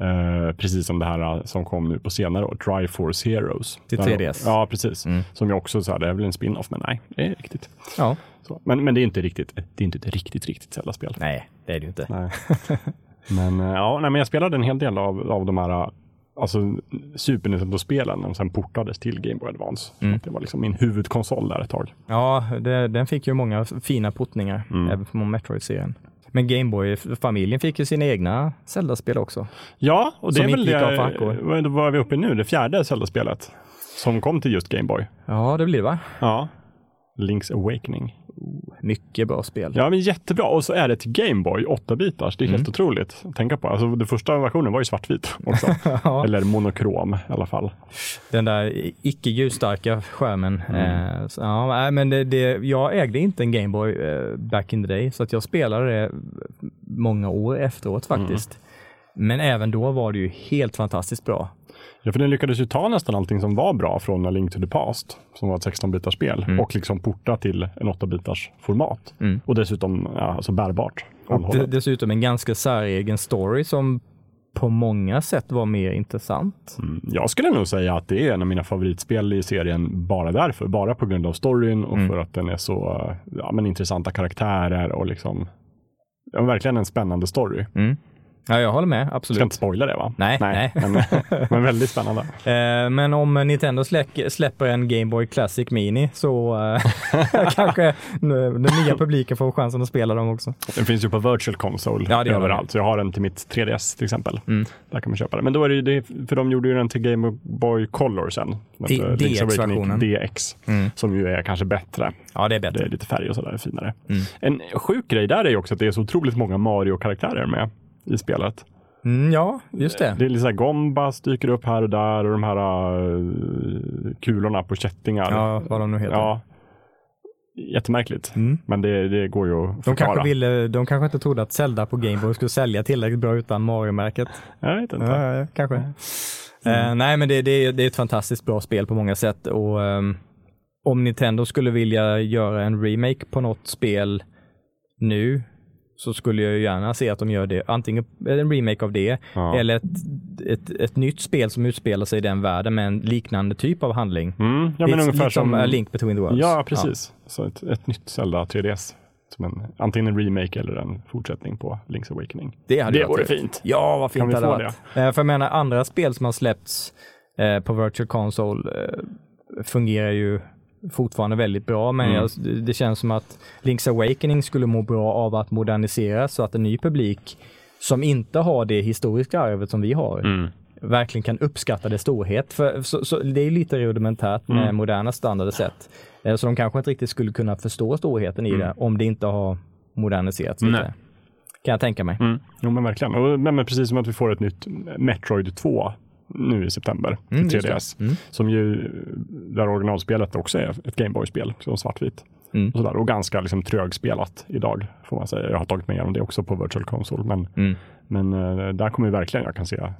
Eh, precis som det här eh, som kom nu på senare år, Triforce Heroes. Till Där- 3DS. Ja, precis. Mm. Som ju också så här, det är väl en spin-off, men nej, det är riktigt. Ja. Så. Men, men det är inte riktigt, det är inte ett riktigt, riktigt Zelda-spel. Nej, det är det ju inte. Nej. *laughs* men eh, ja, nej, men jag spelade en hel del av, av de här alltså, Super Nintendo-spelen och sen portades till Game Boy Advance. Mm. Det var liksom min huvudkonsol där ett tag. Ja, det, den fick ju många fina portningar, Mm. även från Metroid-serien. Men Gameboy-familjen fick ju sina egna Zelda-spel också. Ja, och det är väl det, vad är vi uppe i nu? Det fjärde Zelda-spelet som kom till just Game Boy. Ja, det blir det va? Ja. Link's Awakening. Mycket bra spel. Ja, men jättebra. Och så är det till Game Boy, 8-bitars. Det är Mm. helt otroligt att tänka på. Alltså, den första versionen var ju svartvit också. *laughs* Ja. Eller monokrom i alla fall. Den där icke ljusstarka skärmen. Mm. Eh, så, ja, men det, det, jag ägde inte en Gameboy eh, back in the day, så att jag spelade det många år efteråt faktiskt. Mm. Men även då var det ju helt fantastiskt bra. Ja, för den lyckades ju ta nästan allting som var bra från A Link to the Past, som var ett 16-bitars spel, Mm. och liksom porta till en 8-bitars format. Mm. Och dessutom ja, alltså bärbart. Och dessutom en ganska säregen story som på många sätt var mer intressant. Mm, Jag skulle nog säga att det är en av mina favoritspel i serien bara därför. Bara på grund av storyn och Mm. för att den är så ja, men intressanta karaktärer och liksom ja, verkligen en spännande story. Mm. Ja, jag håller med, Jag ska absolut. inte spoila det va? Nej, nej. Men, *laughs* men väldigt spännande. Eh, men om Nintendo släck, släpper en Game Boy Classic Mini så eh, *laughs* kanske den nya publiken får chansen att spela dem också. Den finns ju på Virtual Console Ja, det överallt. Så jag har den till mitt 3DS till exempel. Mm. Där kan man köpa den. Men då är det ju det, för de gjorde ju den till Game Boy Color sen. DX-versionen. DX. Mm. Som ju är kanske bättre. Ja, det är Det bättre. är lite färg och sådär finare. Mm. En sjuk grej där är ju också att det är så otroligt många Mario-karaktärer med i spelet. Mm, ja, just det. Det är lite Gombas dyker upp här och där och de här uh, kulorna på kättingar. Ja, vad de nu heter. Ja. Jättemärkligt. Mm. Men det, det går ju att De förklara. kanske, ville, de kanske inte trodde att Zelda på Game Boy skulle sälja tillräckligt bra utan Mario-märket. Jag vet inte. Ja, kanske. Eh, nej, men det, det, det är ett fantastiskt bra spel på många sätt och ehm, om Nintendo skulle vilja göra en remake på något spel nu så skulle jag gärna se att de gör det. Antingen en remake av det Ja. eller ett, ett, ett nytt spel som utspelar sig i den världen med en liknande typ av handling. Mm, ja, men lite, som som... Link Between the Worlds. Ja, precis. Så ett, ett nytt Zelda 3DS. Som en, antingen en remake eller en fortsättning på Link's Awakening. Det, hade Det vore fint. Ja, vad fint Kan vi hade få varit. Eh, För jag menar, andra spel som har släppts eh, på Virtual Console eh, fungerar ju fortfarande väldigt bra, men Mm. jag, det känns som att Link's Awakening skulle må bra av att moderniseras så att en ny publik som inte har det historiska arvet som vi har Mm. verkligen kan uppskatta dess storhet. För, så, så det är lite rudimentärt med Mm. moderna standarder sätt. Eh, Så de kanske inte riktigt skulle kunna förstå storheten i Mm. det om det inte har moderniserats lite. Nej. Kan jag tänka mig. Mm. Jo, men verkligen. Och, men, men precis som att vi får ett nytt Metroid 2 nu i september Mm, till just det. 3DS. Mm. Som ju, där originalspelet också är ett Gameboy-spel, som svartvitt. Mm. Och, sådär, och ganska liksom trögspelat idag, får man säga. Jag har tagit mig igenom det också på Virtual Console, men, Mm. men eh, där kommer verkligen jag kan se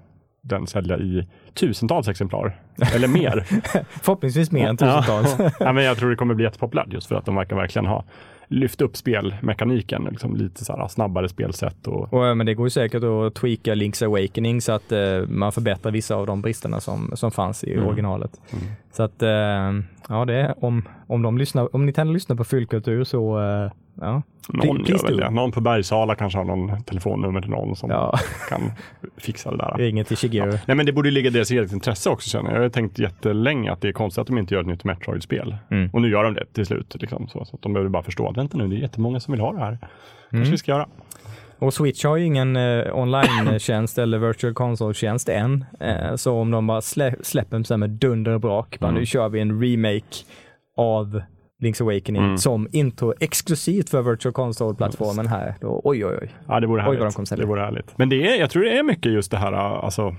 den sälja i tusentals exemplar, eller mer. *laughs* Förhoppningsvis mer än tusentals. ja, men jag tror det kommer bli jättepopulärt just för att de verkar verkligen ha lyft upp spelmekaniken, liksom lite så här snabbare spelsätt och Och, men det går ju säkert att tweaka Link's Awakening så att eh, man förbättrar vissa av de bristerna som, som fanns i Mm. originalet. Mm. Så att, eh, ja det är, om, om de lyssnar, om Nintendo lyssnar på Fyllkultur så, eh, ja. Någon Please gör väl det. Någon på Bergsala kanske har någon telefonnummer till någon som ja, kan fixa det där. ringer till Shigeru. Nej men det borde ligga i deras eget intresse också känner jag. Jag har tänkt jättelänge att det är konstigt att de inte gör ett nytt Metroid-spel. Mm. Och nu gör de det till slut. Liksom, så, så att de behöver bara förstå att vänta nu, det är jättemånga som vill ha det här. kanske Mm. vi ska göra. Och Switch har ju ingen eh, online-tjänst eller virtual console-tjänst än. Eh, så om de bara slä, släpper här med dunder och brak, bara Mm. nu kör vi en remake av Link's Awakening Mm. som intro exklusivt för virtual console-plattformen här. Då, oj, oj, oj. Ja, det vore Oj, vad härligt. de det vore härligt. Men det är, jag tror det är mycket just det här, alltså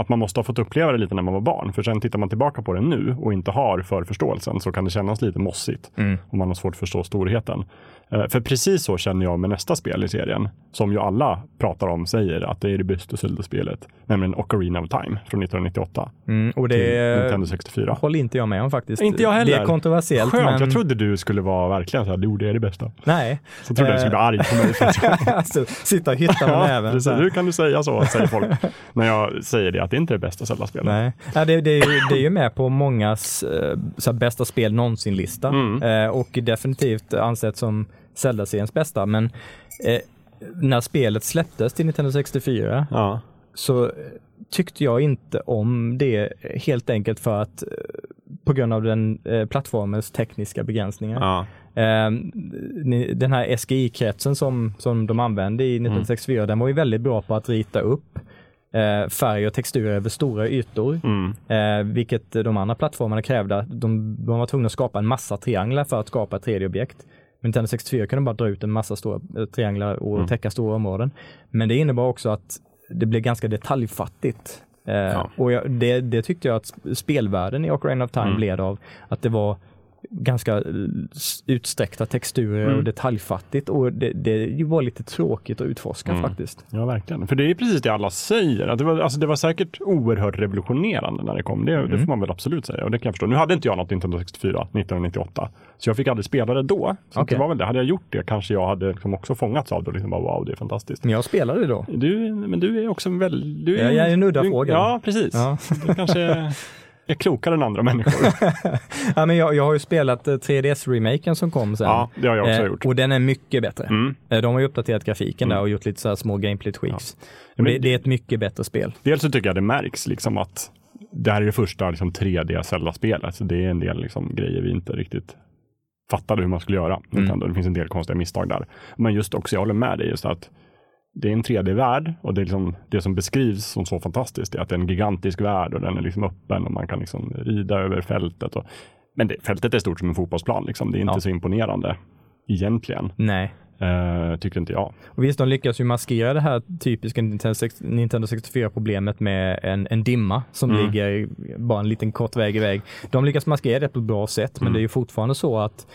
Att man måste ha fått uppleva det lite när man var barn. För sen tittar man tillbaka på det nu och inte har förförståelsen så kan det kännas lite mossigt. Mm. Om man har svårt att förstå storheten. Eh, För precis så känner jag med nästa spel i serien. Som ju alla pratar om, säger att det är det bästa Zelda-spelet. Nämligen Ocarina of Time från 1998. Mm, och det Nintendo 64. håller inte jag med om faktiskt. Inte jag heller. Det är kontroversiellt. Skönt, men... jag trodde du skulle vara verkligen så här, det är det bästa. Nej. Så trodde jag du skulle bli arg på mig. För att *laughs* alltså, sitta och hitta med *laughs* näven. precis. Hur kan du säga så, säger folk. när jag säger det, att det inte är det bästa Zelda-spelet. Nej, ja, det, det, är det är ju med på mångas eh, så här, bästa spel någonsin-lista Mm. eh, och definitivt ansett som Zelda-seriens bästa. Men eh, när spelet släpptes till Nintendo 64 Ja. så eh, tyckte jag inte om det helt enkelt för att eh, på grund av den eh, plattformens tekniska begränsningar. Ja. Eh, ni- den här SGI-kretsen som, som de använde i 1964, den var ju väldigt bra på att rita upp eh, färg och texturer över stora ytor. Mm. Eh, vilket de andra plattformarna krävde. De, de var tvungna att skapa en massa trianglar för att skapa ett 3D-objekt. Nintendo 64 kunde bara dra ut en massa stora eh, trianglar och Mm. täcka stora områden. Men det innebar också att det blev ganska detaljfattigt. Eh, Och jag, det, det tyckte jag att sp- spelvärlden i Ocarina of Time Mm. led av. Att det var ganska eh, utsträckta texturer Mm. och detaljfattigt och det, det var lite tråkigt att utforska Mm. faktiskt. Ja, verkligen. För det är precis det alla säger. Att det, var, alltså det var säkert oerhört revolutionerande när det kom. Det, Mm. det får man väl absolut säga. Och det kan jag förstå. Nu hade inte jag något Nintendo 64 1998. Så jag fick aldrig spela det då. Så Okej. det var väl det. Hade jag gjort det kanske jag hade liksom också fångats av det och liksom bara wow, det är fantastiskt. Men jag spelade då. Du, men du är också väl... Du Ja, jag är en udda fågel. Ja, precis. Ja. Du kanske *laughs* är klokare än andra människor. *laughs* Ja, men jag, jag har ju spelat eh, 3DS-remaken som kom sen. ja, det har jag också Eh, gjort. Och den är mycket bättre. Mm. Eh, De har ju uppdaterat grafiken där Mm. och gjort lite så här små gameplay tweaks. Och det, det är ett mycket bättre spel. Dels så tycker jag det märks liksom att det här är det första liksom 3D Zelda-spelet. Så det är en del liksom grejer vi inte riktigt fattade hur man skulle göra. Nintendo. Det finns en del konstiga misstag där. Men just också, jag håller med dig, just att det är en 3D-värld och det, är liksom, det som beskrivs som så fantastiskt är att det är en gigantisk värld och den är liksom öppen och man kan liksom rida över fältet. Och, men det, fältet är stort som en fotbollsplan. Liksom. Det är inte Ja. så imponerande egentligen, Nej. eh, tycker inte jag. Och visst, de lyckas ju maskera det här typiska Nintendo 64-problemet med en, en dimma som Mm. ligger bara en liten kort väg iväg. De lyckas maskera det på ett bra sätt, men Mm. det är ju fortfarande så att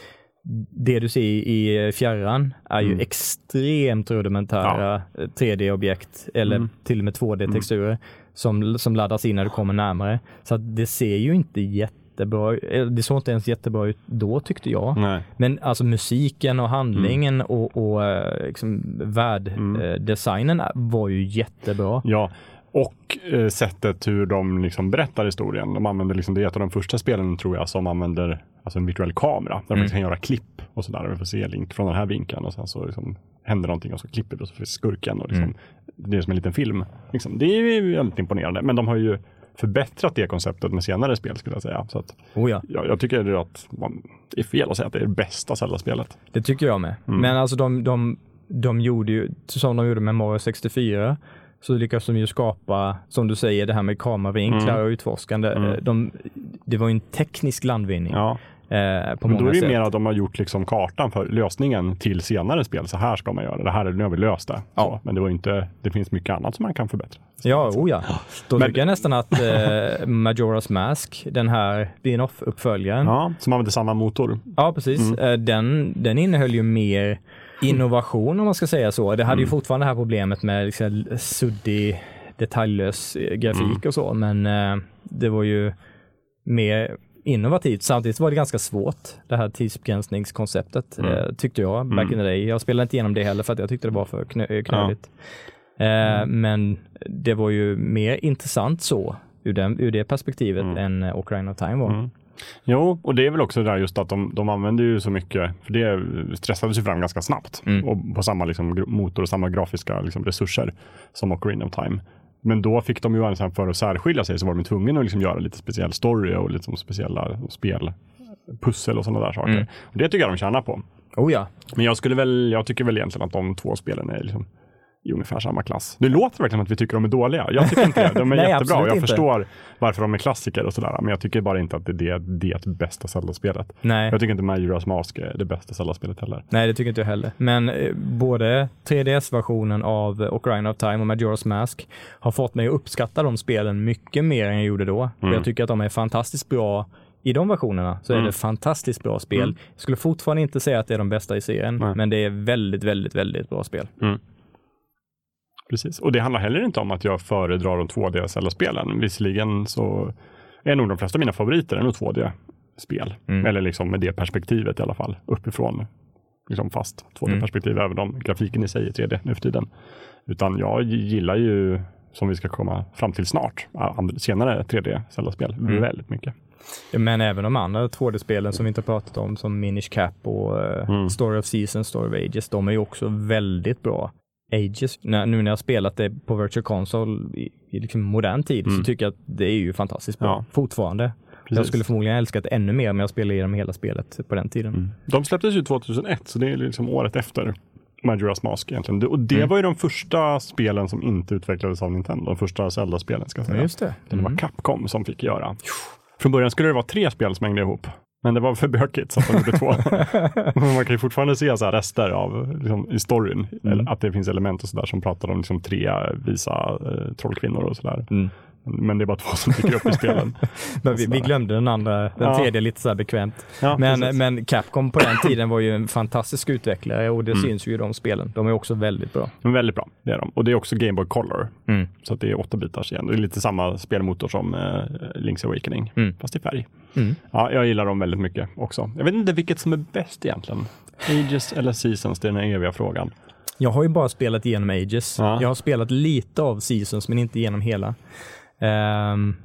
det du ser i fjärran är ju Mm. extremt rudimentära 3D-objekt eller Mm. till och med 2D-texturer som, som laddas in när du kommer närmare. Så det ser ju inte jättebra eller Det såg inte ens jättebra ut då tyckte jag. Nej. Men alltså musiken och handlingen och, och eh, liksom världdesignen var ju jättebra. Ja, och eh, sättet hur de liksom berättar historien. De använder liksom, det är ett av de första spelen tror jag som använder alltså en virtuell kamera. Där Mm. man kan göra klipp och sådär. Vi får se Link från den här vinkeln och sen så liksom händer någonting och så klipper vi och så får vi se skurken. Och liksom, Mm. Det är som en liten film. Liksom. Det är väldigt imponerande. Men de har ju förbättrat det konceptet med senare spel skulle jag säga. Så att, Oh ja, jag, jag tycker att man, det är fel att säga att det är det bästa Zelda-spelet. det tycker jag med. Mm. Men alltså de, de, de gjorde ju, som de gjorde med Mario 64, så lyckas de ju skapa, som du säger, det här med kameravinklar Mm. och utforskande. Mm. Eh, De, det var ju en teknisk landvinning Ja. eh, på Men då många är det sätt. mer att de har gjort liksom kartan för lösningen till senare spel. Så här ska man göra. Det här, nu har vi löst det. Ja. Så, men det var inte, det finns mycket annat som man kan förbättra. Ja, oh ja. Då Men- tycker jag nästan att eh, Majora's Mask, den här spin-off-uppföljaren, Ja, som använder samma motor. Ja, precis. Mm. Eh, Den, den innehöll ju mer innovation om man ska säga så. Det hade ju Mm. fortfarande det här problemet med liksom suddig, detaljlös eh, grafik Mm. och så, men eh, det var ju mer innovativt. Samtidigt var det ganska svårt, det här tidsbegränsningskonceptet, Mm. eh, tyckte jag, back Mm. in the day. Jag spelade inte igenom det heller för att jag tyckte det var för knö- knöligt. Eh, Men det var ju mer intressant så, ur, den, ur det perspektivet, Mm. än Ocarina of Time var. Jo, och det är väl också det där just att de, de använder ju så mycket, för det stressades ju fram ganska snabbt Mm. och på samma liksom, motor och samma grafiska liksom, resurser som Ocarina of Time. Men då fick de ju alltså för att särskilja sig så var de tvungna att liksom göra lite speciell story och liksom speciella spel, pussel och sådana där saker. Mm. Det tycker jag de tjänar på. Oh ja, Men jag skulle väl, jag tycker väl egentligen att de två spelen är liksom i ungefär samma klass. Det låter verkligen som att vi tycker de är dåliga. Jag tycker inte det. De är *laughs* Nej, jättebra. Jag inte. förstår varför de är klassiker och sådär. Men jag tycker bara inte att det är det, det, det bästa Zelda-spelet. Nej. Jag tycker inte Majora's Mask är det bästa Zelda-spelet heller. Nej, det tycker inte jag heller. Men eh, både 3DS-versionen av Ocarina of Time och Majora's Mask har fått mig att uppskatta de spelen mycket mer än jag gjorde då. Mm. Jag tycker att de är fantastiskt bra. I de versionerna så är Mm. det fantastiskt bra spel. Mm. Skulle fortfarande inte säga att det är de bästa i serien, Nej. men det är väldigt, väldigt, väldigt bra spel. Precis. Och det handlar heller inte om att jag föredrar de 2D-Zelda-spelen. Visserligen så är nog de flesta av mina favoriter är nog 2D-spel. Mm. Eller liksom med det perspektivet i alla fall. Uppifrån. Liksom fast 2D-perspektiv, även om grafiken i sig är 3D nu för tiden. Utan jag gillar ju, som vi ska komma fram till snart, senare 3D-Zelda-spel Mm. väldigt mycket. Men även de andra 2D-spelen som vi inte har pratat om, som Minish Cap och eh, Mm. Story of Seasons, Story of Ages, de är ju också väldigt bra. Ages, när, nu när jag spelat det på Virtual Console i, i liksom modern tid, Mm. så tycker jag att det är ju fantastiskt bra. Ja. Fortfarande. Jag Precis. skulle förmodligen älska det ännu mer om jag spelade igenom hela spelet på den tiden. Mm. De släpptes ju 2001, så det är liksom året efter Majora's Mask egentligen. Och det Mm. var ju de första spelen som inte utvecklades av Nintendo. De första Zelda-spelen ska jag säga. Ja, just det. Det var Mm. Capcom som fick göra. Från början skulle det vara tre spel som hängde ihop. Men det var för bökigt så att de gjorde två. *laughs* Man kan ju fortfarande se så rester av liksom, i storyn. Mm. Att det finns element och sådär som pratar om liksom, tre visa eh, trollkvinnor och sådär. Mm. Men det är bara två som dyker upp i spelen. *laughs* Men vi, vi glömde den andra, den Ja. tredje lite så här bekvämt. Ja, Men, precis. men Capcom på den tiden var ju en fantastisk utvecklare och det Mm. syns ju i de spelen. De är också väldigt bra. Men väldigt bra, det är de. Och det är också Game Boy Color. Mm. Så det är åtta bitars igen. Det är lite samma spelmotor som eh, Link's Awakening, Mm. fast i färg. Mm. Ja, jag gillar dem väldigt mycket också. Jag vet inte vilket som är bäst egentligen. Ages eller Seasons, det är den eviga frågan. Jag har ju bara spelat igenom Ages. Ja. Jag har spelat lite av Seasons men inte igenom hela. Ehm,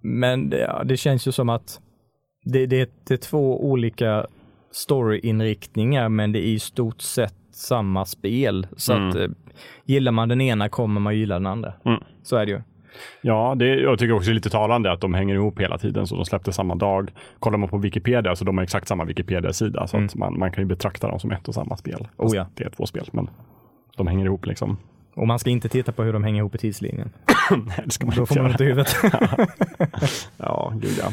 men det, ja, det känns ju som att det, det, det är två olika storyinriktningar men det är i stort sett samma spel. Så Mm. att eh, gillar man den ena kommer man gilla den andra. Mm. Så är det ju. Ja, det, jag tycker också det är lite talande att de hänger ihop hela tiden, så de släppte samma dag. Kollar man på Wikipedia så de har exakt samma Wikipedia-sida, så att man, man kan ju betrakta dem som ett och samma spel. Mm. Oh ja. Det är två spel, men de hänger ihop liksom. Och man ska inte titta på hur de hänger ihop i tidslinjen. *coughs* Nej, det ska man Då inte får man göra. inte i huvudet. *laughs* Ja, gud ja.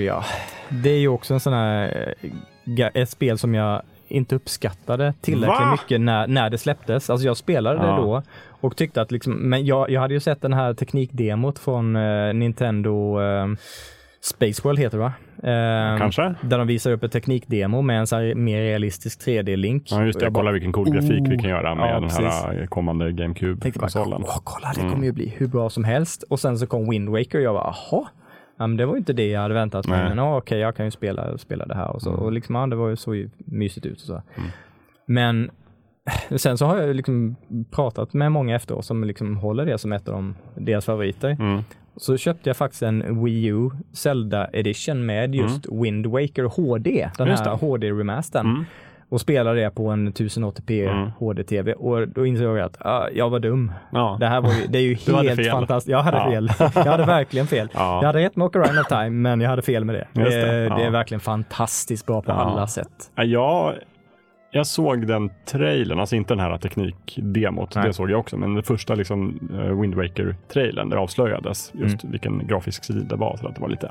Ja. Det är ju också en sån här, eh, ett spel som jag inte uppskattade tillräckligt Va? mycket när, när det släpptes. Alltså jag spelade Ja. det då och tyckte att liksom, men jag, jag hade ju sett den här teknikdemot från eh, Nintendo eh, Space World heter det va? Eh, Kanske? Där de visar upp ett teknikdemo med en så här mer realistisk 3D-link. Ja, just det. Jag Kolla vilken cool grafik vi oh, kan göra med ja, den här eh, kommande GameCube-konsolen. åh kolla det Mm. kommer ju bli hur bra som helst. Och sen så kom Wind Waker och jag bara, jaha. Ja, men det var inte det jag hade väntat mig. Nej. Men okej, jag kan ju spela, spela det här och så. Mm. Och liksom, ja, det var ju så ju mysigt ut och så. Men sen så har jag liksom pratat med många efteråt som liksom håller det som ett av de, deras favoriter. Mm. Så köpte jag faktiskt en Wii U Zelda Edition med just Wind Waker HD, den här. HD-remastern. Och spelade det på en 1080p Mm. HD-TV och då insåg jag att ah, jag var dum. Ja. Det här var ju, det är ju *laughs* helt fantastiskt. Jag hade Ja. fel. Jag hade verkligen fel. Ja. Jag hade rätt med Ocarina of Time, men jag hade fel med det. Just det, det, ja. det är verkligen fantastiskt bra på alla sätt. Ja, Jag, jag såg den trailern, alltså inte den här teknikdemot, Nej. det såg jag också, men den första liksom, eh, Wind Waker-trailern där det avslöjades just Mm. vilken grafisk stil det var, så att det var lite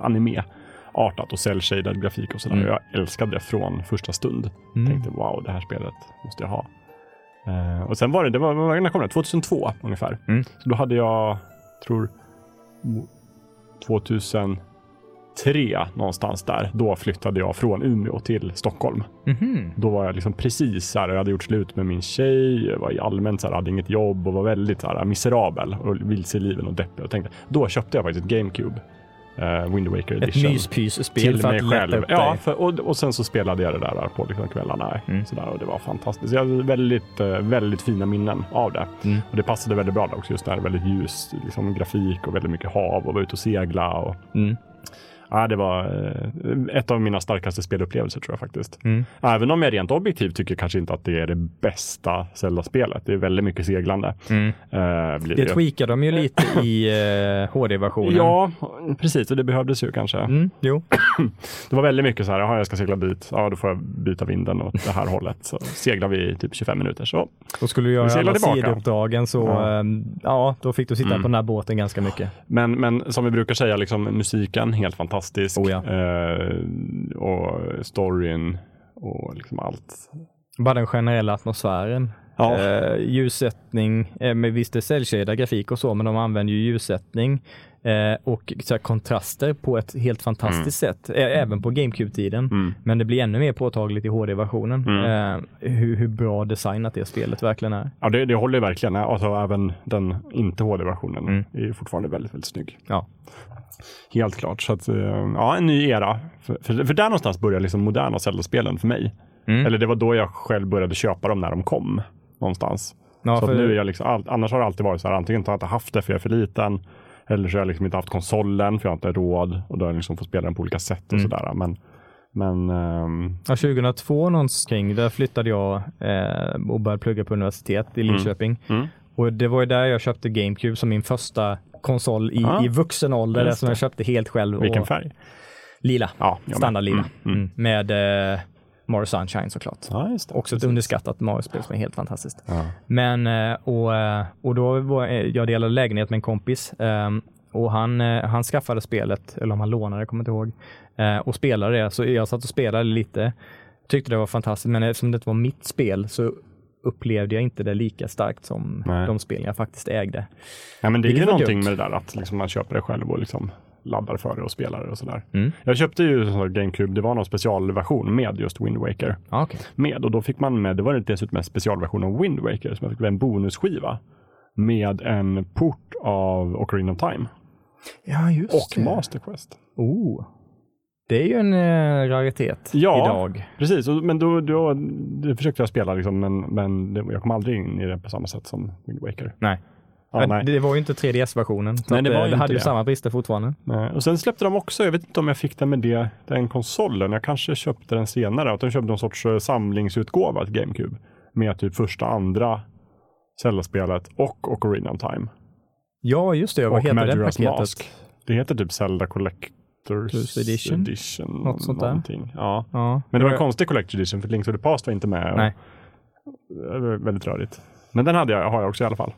anime-artat och cell-shaded grafik och sådär. Mm. Jag älskade det från första stund. Mm. Tänkte wow, det här spelet måste jag ha. Eh, och sen var det, det var, när kom det? 2002 ungefär. Mm. Så då hade jag, tror, 2003 tre någonstans där. Då flyttade jag från Umeå till Stockholm. Mhm. Då var jag liksom precis så här, jag hade gjort slut med min tjej, jag var allmänt så här, hade inget jobb och var väldigt så här, miserabel och vilse i livet och deppig. Och tänkte, då köpte jag faktiskt ett GameCube. Uh, Wind Waker Ett Edition. myspysspel till för mig att lätta själv. upp Ja, dig. för, och, och sen så spelade jag det där på liksom kvällarna. Mm. Sådär, och det var fantastiskt. Jag hade väldigt, eh, väldigt fina minnen av det. Mm. Och det passade väldigt bra också, just där väldigt ljus liksom, grafik och väldigt mycket hav och vara ute och segla. Och, Mm. Ja, det var eh, ett av mina starkaste spelupplevelser tror jag faktiskt. Mm. Även om jag rent objektivt tycker kanske inte att det är det bästa Zelda-spelet. Det är väldigt mycket seglande. Mm. Eh, blir Det tweakade de ju lite i uh, HD-versionen. Ja, precis. Och det behövdes ju kanske. Mm, jo. *clears throat* Det var väldigt mycket så här, jaha, jag ska segla dit. Ja, då får jag byta vinden åt det här hållet. Så seglar vi i typ 25 minuter. Så Då skulle du göra alla sidouppdragen så Ja. ja. ja, då fick du sitta Mm. på den här båten ganska mycket. Men, men som vi brukar säga, liksom, musiken helt fantastisk. Oh ja. eh, och storyn och liksom allt. Bara den generella atmosfären. Ja. Eh, ljussättning, eh, med visst det är cellshaded grafik och så, men de använder ju ljussättning eh, och här, kontraster på ett helt fantastiskt sätt, Ä- även på GameCube-tiden. Mm. Men det blir ännu mer påtagligt i HD-versionen. Mm. Eh, hur, hur bra designat det spelet verkligen är. Ja, det, det håller verkligen. Alltså, även den inte HD-versionen Mm. är fortfarande väldigt, väldigt snygg. Ja. Helt klart. Så att, eh, ja, en ny era. För, för, för där någonstans börjar liksom moderna Zelda-spelen för mig. Mm. Eller det var då jag själv började köpa dem när de kom. Någonstans. Ja, så för- nu är jag liksom, annars har det alltid varit så här, antingen har jag inte haft det för jag är för liten. Eller så har jag liksom inte haft konsolen för jag har inte råd. Och då har jag liksom fått spela den på olika sätt och Mm. sådär. Men, men ehm, Ja, 2002 någonstans där flyttade jag eh, och började plugga på universitet i Linköping. mm. Och det var ju där jag köpte GameCube som min första konsol i, Ah, i vuxen ålder, som jag köpte helt själv. vilken och, färg? Lila. Ja. Standardlila. Mm, mm. Mm. Med eh, Mario Sunshine såklart. Ja. Också ett Precis. underskattat Mario-spel som är helt fantastiskt. Ja. Men, eh, och, eh, och då var eh, jag delade lägenhet med en kompis och han, han skaffade spelet, eller om han lånade, jag kommer inte ihåg, och spelade det. Så jag satt och spelade lite, tyckte det var fantastiskt, men eftersom det inte var mitt spel så upplevde jag inte det lika starkt som Nej. de spel jag faktiskt ägde. Ja, men det är Vilket ju var någonting gött. med det där att liksom man köper det själv och liksom laddar för det och spelar det och sådär. Mm. Jag köpte ju GameCube, det var någon specialversion med just Wind Waker. Ja, okej. Med och då fick man med, det var dessutom en specialversion av Wind Waker som jag fick med en bonusskiva. Med en port av Ocarina of Time Ja, just och Master Quest. Oh. Det är ju en eh, raritet Ja. idag. Precis, men då, då det försökte jag spela liksom, men, men det, jag kom aldrig in i det på samma sätt som Wind Waker. Nej. Ja, nej. Det var ju inte 3DS-versionen. så Nej, det var eh, det inte hade ju det. samma brister fortfarande. Nej. Och sen släppte de också, jag vet inte om jag fick den med det, den konsolen. Jag kanske köpte den senare. Att de köpte någon sorts eh, samlingsutgåva till GameCube. Med typ första, andra Zelda-spelet och Ocarina of Time. Ja, just det. Vad och heter det paketet? Mask. Det heter typ Zelda Collectors Edition? edition Något sånt där. någonting. Ja. Ja. Men det var en konstig Collector Edition för Links of the Past var inte med. Nej. Det var väldigt rörigt. Men den hade jag, har jag också i alla fall.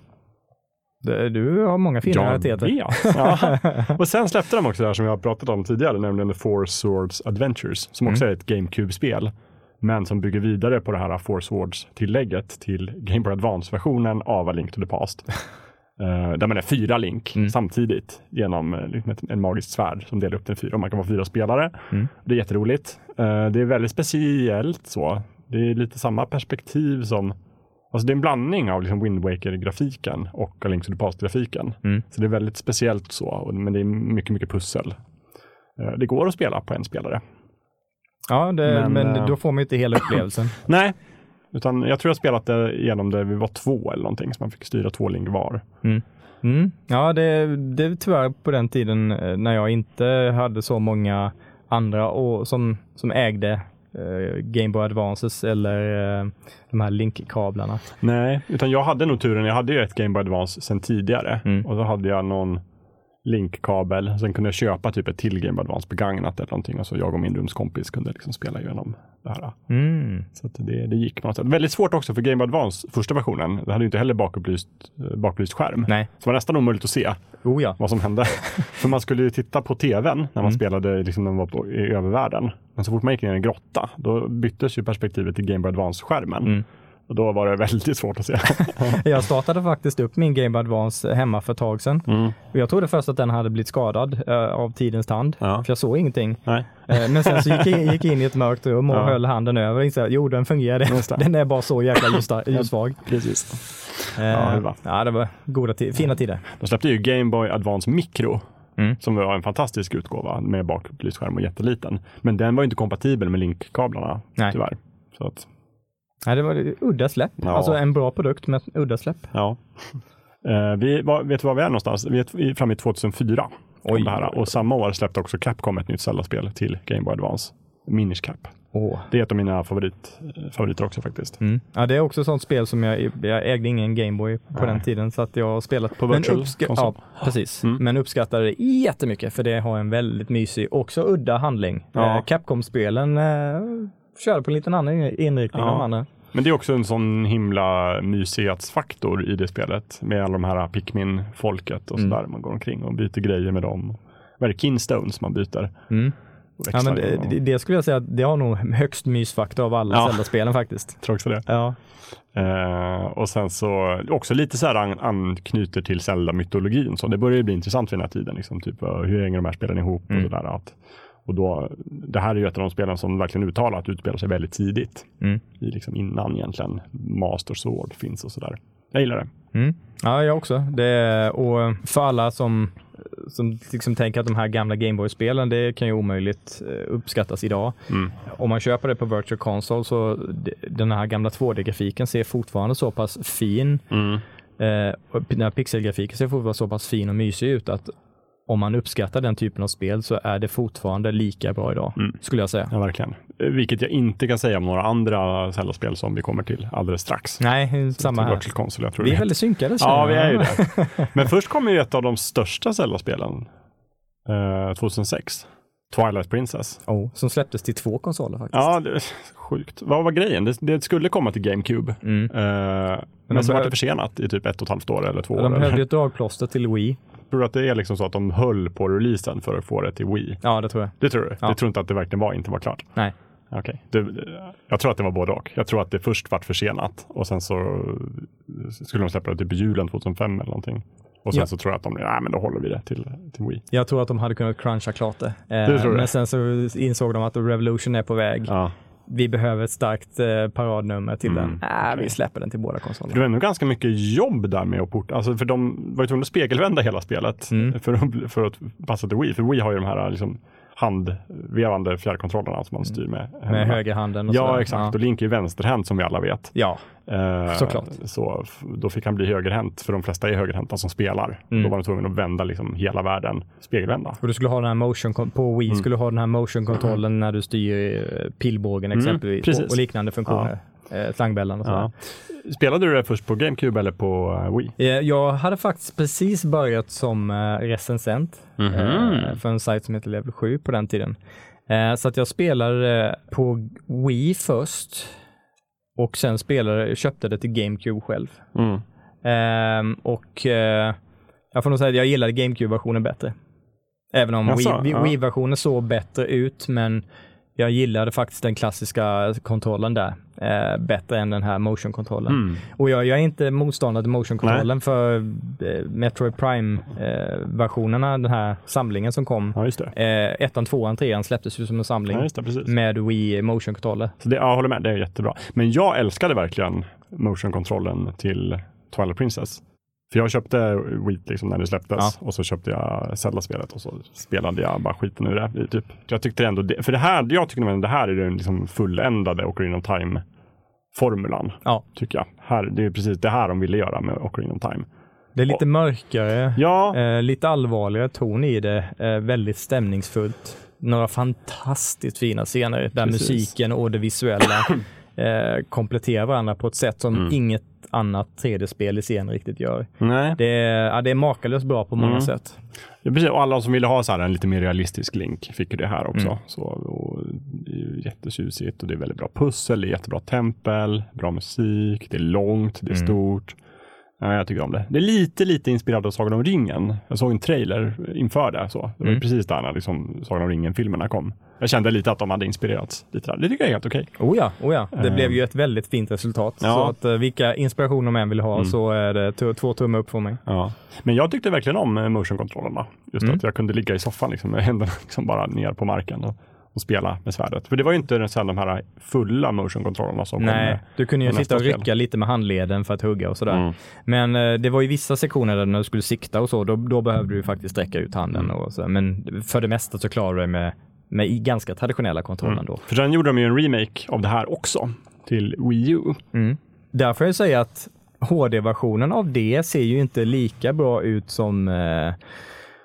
Du har många fina rariteter. vet. Ja. *laughs* Och sen släppte de också det här som vi har pratat om tidigare, nämligen The Four Swords Adventures, som också Mm. är ett GameCube-spel, men som bygger vidare på det här Four Swords-tillägget till Game Boy Advance-versionen av A Link to the Past. Eh, där man är fyra Link Mm. samtidigt genom uh, ett, en magisk svärd som delar upp den fyra. Man kan vara fyra spelare. Mm. Det är jätteroligt. Eh, det är väldigt speciellt så. Det är lite samma perspektiv som Alltså det är en blandning av liksom Wind Waker-grafiken och A Link to the Past-grafiken. Mm. Så det är väldigt speciellt så, men det är mycket, mycket pussel. Eh, Det går att spela på en spelare. Ja, det, Men, men, eh, då får man ju inte hela upplevelsen. *clears throat* Nej, utan jag tror jag spelat det genom det vi var två eller någonting, så man fick styra två link var. Mm. Ja, det, det är tyvärr på den tiden eh, när jag inte hade så många andra och, som, som ägde eh, Game Boy Advances eller eh, de här linkkablarna. Nej, utan jag hade nog turen, jag hade ju ett Game Boy Advance sedan tidigare Mm. och så hade jag någon linkkabel. Sen kunde jag köpa typ ett till Game Advance begagnat eller någonting och så jag och min rumskompis kunde liksom spela igenom det här. Mm. Så det, det gick på något sätt. Väldigt svårt också för Game Advance, första versionen. Det hade ju inte heller bakupplyst, eh, bakbelyst skärm. Nej. Så det var nästan omöjligt att se Oh ja. vad som hände. *laughs* för man skulle ju titta på tvn när man Mm. spelade liksom när man var på, i övervärlden. Men så fort man gick ner i en grotta, då byttes ju perspektivet till Game Boy Advance-skärmen. Mm. Och då var det väldigt svårt att se. *laughs* Jag startade faktiskt upp min Game Advance hemma för ett tag sedan. Mm. Och jag trodde först att den hade blivit skadad eh, av tidens tand, Ja. för jag såg ingenting. Eh, men sen så gick jag *laughs* gick jag in i ett mörkt rum och Ja. höll handen över och insåg att jo, den fungerade. *laughs* Den är bara så jäkla ljussvag. Precis. Eh, Ja, det var. ja, det var goda fina tider. De släppte ju Game Boy Advance Micro. Mm. Som var en fantastisk utgåva med bakupplyst skärm och jätteliten. Men den var inte kompatibel med linkkablarna Nej. tyvärr. Så att, Ja, det var udda släpp. Ja. Alltså en bra produkt med udda släpp. ja. *laughs* Eh, vi, var, vet du var vi är någonstans? Vi är framme i 2004. kom Oj. Och samma år släppte också Capcom ett nytt Zelda-spel till Game Boy Advance. Minish Cap. Åh. Det är ett av mina favorit, eh, favoriter också faktiskt. Mm. Ja, det är också ett sånt spel som jag, jag ägde ingen Gameboy på den tiden så att jag har spelat På virtual. Ja, precis. Mm. Men uppskattade det jättemycket för det har en väldigt mysig, också udda handling. Ja. Eh, Capcom-spelen eh, körde på en liten annan inriktning Ja. än de andra. Men det är också en sån himla mysighetsfaktor i det spelet. Med alla de här Pikmin-folket och Mm. sådär. Man går omkring och byter grejer med dem. Vad är det? Kinstones man byter. Mm. Ja, men det, det, skulle jag säga att det har nog högst mysfaktor av alla Ja. Zelda-spelen faktiskt. Tror också det. Ja. Eh, och sen så också lite så här an, anknyter till Zelda-mytologin. Så det börjar ju bli intressant vid den här tiden. Liksom, typ, eh, hur hänger de här spelen ihop? Mm. Och sådär, att, och då, det här är ju ett av de spelen som verkligen uttalat utspelar sig väldigt tidigt. Mm. I liksom innan egentligen Master Sword finns och sådär. Jag gillar det. Mm. Ja, jag också. Det, och för alla som, som liksom tänker att de här gamla Gameboy-spelen, det kan ju omöjligt eh, uppskattas idag. Mm. Om man köper det på Virtual Console så den här gamla 2D-grafiken ser fortfarande så pass fin, Mm. eh, den här pixelgrafiken ser fortfarande så pass fin och mysig ut att om man uppskattar den typen av spel så är det fortfarande lika bra idag, Mm. skulle jag säga. Ja, verkligen. Vilket jag inte kan säga om några andra Zelda-spel som vi kommer till alldeles strax. Nej, samma här. Virtual Console, jag tror Vi det är väldigt synkade. Ja, vi är ju det. *laughs* Men först kom ju ett av de största Zelda-spelen. Eh, 2006. Twilight Princess. Oh, som släpptes till två konsoler faktiskt. Ja, det är sjukt. Vad var grejen? Det, det skulle komma till GameCube. Mm. Eh, men de så var det försenat i typ ett och ett halvt år eller två år. De behövde ett *laughs* dragplåster till Wii. Tror du att det är liksom så att de höll på releasen för att få det till Wii? Ja, det tror jag. Det tror du? Ja. Du tror inte att det verkligen var, inte var klart? Nej. Okej. Det- Jag tror att det var både och. Jag tror att det först vart försenat och sen så skulle de släppa det typ julen 2005 eller någonting. Och sen Ja. så tror jag att de, nej men då håller vi det till, till Wii. Jag tror att de hade kunnat cruncha klart det. Eh, Det tror? Men sen så insåg de att Revolution är på väg. Ja. Vi behöver ett starkt eh, paradnummer till Mm, den. Äh, okej. Vi släpper den till båda Det konsolerna. var ändå ganska mycket jobb där med att porta, alltså för de var ju tvungna att spegelvända hela spelet Mm. för, att, för att passa till Wii. För Wii har ju de här liksom handvevande fjärrkontrollerna som man styr med. Med högerhanden och Ja, sådär. exakt. Och Link är vänsterhänt som vi alla vet. Ja, Eh, Såklart. Så då fick han bli högerhänt, för de flesta är högerhänta som spelar. Mm. Då var han tvungen att vända liksom hela världen, spegelvända. och du skulle ha den här motion, på Wii Mm. skulle du ha den här motion-kontrollen när du styr eh, pilbågen Mm, exempelvis och, och liknande funktioner. Eh, och sådär. Ja. Spelade du det först på GameCube eller på eh, Wii? Eh, Jag hade faktiskt precis börjat som eh, recensent Mhm. eh, för en sajt som heter Level 7 på den tiden. Så att jag spelade på Wii först och sen spelade, köpte det till GameCube själv. Mm. Ehm, och eh, jag får nog säga att jag gillade GameCube-versionen bättre. Även om Jaså, Wii- ja. Wii-versionen såg bättre ut, men jag gillade faktiskt den klassiska kontrollen där eh, bättre än den här motion-kontrollen. Mm. Och jag, jag är inte motståndare till motion-kontrollen för eh, Metroid Prime-versionerna, den här samlingen som kom. Ja. Eh, ettan, tvåan, trean släpptes ju som en samling Ja, det, med Wii motion-kontroller. Så det, jag håller med, det är jättebra. Men jag älskade verkligen motion-kontrollen till Twilight Princess. För jag köpte Wii liksom när det släpptes och så köpte jag Zelda-spelet och så spelade jag bara skiten ur det. Typ. Jag tyckte ändå, det, för det här, jag tycker nog det här är den liksom fulländade Ocarina of Time-formulan. Ja. Tycker jag. Här, det är precis det här de ville göra med Ocarina of Time. Det är lite mörkare, Ja, eh, lite allvarligare ton i det, eh, väldigt stämningsfullt. Några fantastiskt fina scener där Precis. musiken och det visuella *clears throat* eh, kompletterar varandra på ett sätt som Mm. inget annat 3D-spel i serien riktigt gör. nej. Det är, ja, det är makalöst bra på många Mm. sätt. Ja, precis. Och alla som ville ha så här en lite mer realistisk link fick ju det här också. Mm. Så, och det är ju jättetjusigt och det är väldigt bra pussel, det är jättebra tempel, bra musik, det är långt, det är Mm. stort. Ja, jag tycker om det. Det är lite, lite inspirerat av Sagan om ringen. Jag såg en trailer inför det. Så. Det var Mm. precis där när liksom Sagan om ringen-filmerna kom. Jag kände lite att de hade inspirerats lite där. Det tycker jag är helt okej. Oh ja, oh ja. det Eh. blev ju ett väldigt fint resultat. Ja. Så att eh, vilka inspirationer än vill ha Mm. så är det två tummar upp för mig. Ja. Men jag tyckte verkligen om eh, motion-kontrollerna. Just Mm. att jag kunde ligga i soffan liksom, med händerna *laughs* liksom bara ner på marken och, och spela med svärdet. För det var ju inte sen de här fulla motion-kontrollerna som kom. Nej, med- du kunde ju sitta och nästa spel. rycka lite med handleden för att hugga och sådär. Mm. Men eh, det var ju vissa sektioner där när du skulle sikta och så, då, då behövde du faktiskt sträcka ut handen. Mm. Och så. Men för det mesta så klarar du dig med, med ganska traditionella kontrollen Mm. då. För sen gjorde de ju en remake av det här också till Wii U. Mm. Därför jag säger att HD-versionen av det ser ju inte lika bra ut som eh,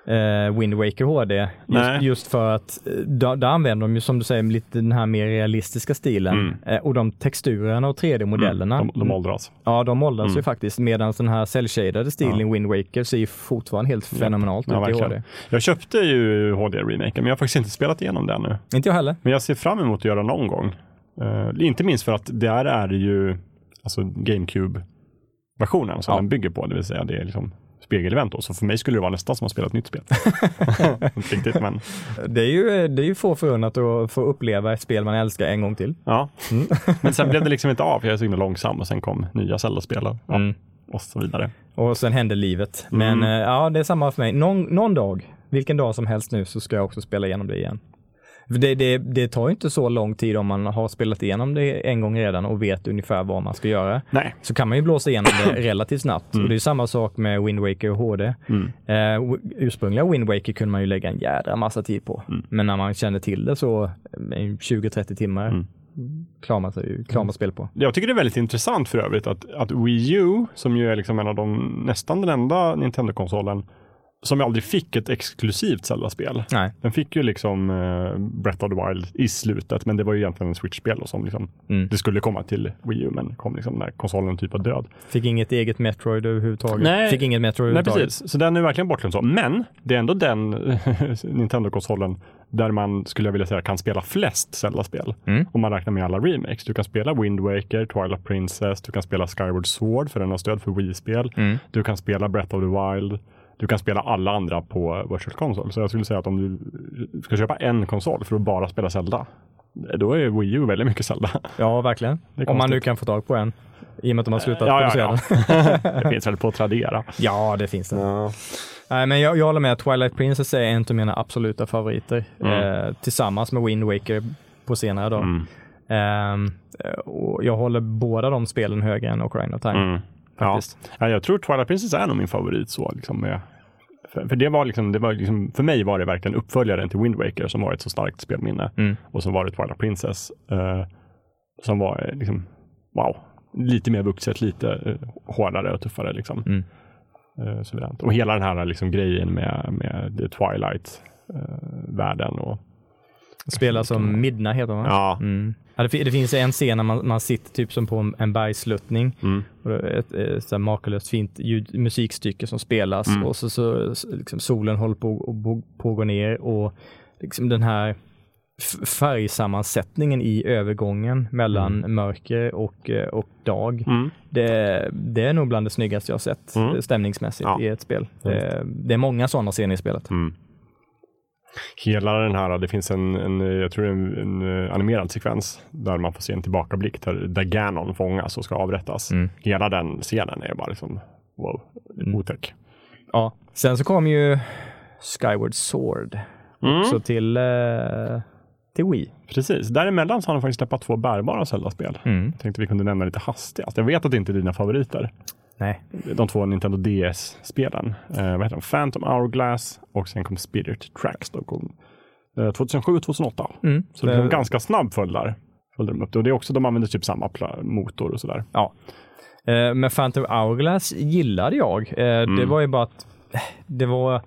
eh, Wind Waker HD. Just, just för att eh, där, använder de ju som du säger lite den här mer realistiska stilen. Mm. Eh, och de texturerna och 3D-modellerna. De, de åldras. Ja, de åldras Mm. ju faktiskt. Medan den här cell-shaded stilen i Wind Waker ser ju fortfarande helt fenomenalt Ja, ut i. HD. Jag köpte ju HD-remaken, men jag har faktiskt inte spelat igenom den nu. Inte jag heller. Men jag ser fram emot att göra någon gång. Eh, inte minst för att där är det ju alltså GameCube-versionen som Ja. den bygger på, det vill säga det är liksom spegelevent då. Så för mig skulle det vara nästan som att spela ett nytt spel. *laughs* riktigt, men Det är ju, det är ju få förunnat att få uppleva ett spel man älskar en gång till. ja. *laughs* men sen blev det liksom inte av, för jag är så himla långsam och sen kom nya Zelda-spel och, ja, Mm. och så vidare. Och sen hände livet. Men Mm. eh, ja, det är samma för mig. Någon, någon dag, vilken dag som helst nu, så ska jag också spela igenom det igen. Det, det, det tar ju inte så lång tid om man har spelat igenom det en gång redan och vet ungefär vad man ska göra. Nej. Så kan man ju blåsa igenom det *coughs* relativt snabbt. Mm. Och det är samma sak med Wind Waker och HD. Mm. Eh, w- ursprungliga Wind Waker kunde man ju lägga en jädra massa tid på. Mm. Men när man känner till det så, eh, 20-30 timmar Mm. klarar man, sig, klarar man spel på. Jag tycker det är väldigt intressant för övrigt att, att Wii U, som ju är liksom en av de, nästan den enda Nintendo-konsolen som ju aldrig fick ett exklusivt Zelda-spel. Nej. Den fick ju liksom eh, Breath of the Wild i slutet, men det var ju egentligen en Switch-spel då, som liksom, Mm. det skulle komma till Wii U, men kom liksom när konsolen typ var död. Fick inget eget Metroid överhuvudtaget. Nej. Fick inget Metroid Nej, precis. Så den är verkligen bortglömd så. Men det är ändå den *laughs* Nintendo-konsolen där man, skulle jag vilja säga, kan spela flest Zelda-spel. Mm. Om man räknar med alla remakes. Du kan spela Wind Waker, Twilight Princess, du kan spela Skyward Sword, för den har stöd för Wii-spel. Mm. Du kan spela Breath of the Wild. Du kan spela alla andra på Virtual Console. Så jag skulle säga att om du ska köpa en konsol för att bara spela Zelda, då är Wii U väldigt mycket Zelda. Ja, verkligen. Om man nu kan få tag på en. I och med att de har slutat Ja, ja, producera ja. den. *laughs* det finns väl på Tradera. Ja, det finns det. Nej, men jag, jag håller med. Twilight Princess är en av mina absoluta favoriter. Mm. Eh, tillsammans med Wind Waker på senare dag. Mm. Eh, och jag håller båda de spelen högre än Ocarina of Time. Mm. Faktiskt. ja, jag tror Twilight Princess är nog min favorit. Så, liksom, för, för det var liksom, det var liksom, för mig var det verkligen uppföljaren till Wind Waker som var ett så starkt spelminne. Mm. Och så var det Twilight Princess eh, som var eh, liksom, wow, lite mer vuxet, lite eh, hårdare och tuffare. Liksom. Mm. Eh. Och hela den här liksom, grejen med, med The Twilight-världen. och Spelar som Midna heter man. ja, Mm. Ja, det, det finns en scen när man, man sitter typ som på en, en bergsluttning. mm, Och ett, ett här makalöst fint ljud, musikstycke som spelas Mm. och så, så liksom solen håller på att på, på gå ner och liksom den här färgsammansättningen i övergången mellan mörker och, eh, och dag. mm. Det, det är nog bland det snyggaste jag sett Mm. eh, stämningsmässigt Ja. i ett spel. Det, det är många sådana scener i spelet. Mm. Hela den här, det finns en, en jag tror en, en eh, animerad sekvens där man får se en tillbakablick där, där Ganon fångas och ska avrättas. Mm. Hela den scenen är bara liksom, wow, Mm. otäck. Ja. Sen så kom ju Skyward Sword Mm. också till, eh, till Wii. Precis, däremellan så har de faktiskt släppt två bärbara Zelda-spel. Mm. Jag tänkte vi kunde nämna lite hastigast. Jag vet att det inte är dina favoriter. Nej. De två Nintendo DS-spelen. Eh, vad heter de? Phantom Hourglass och sen kom Spirit Tracks. De kom eh, 2007-2008. Mm. Så det var en ganska snabb följd där. Följde de upp det. Och det är också, de använder typ samma motor och sådär. Ja. Eh, Men Phantom Hourglass gillade jag. Eh, Det Mm. var ju bara att eh, det var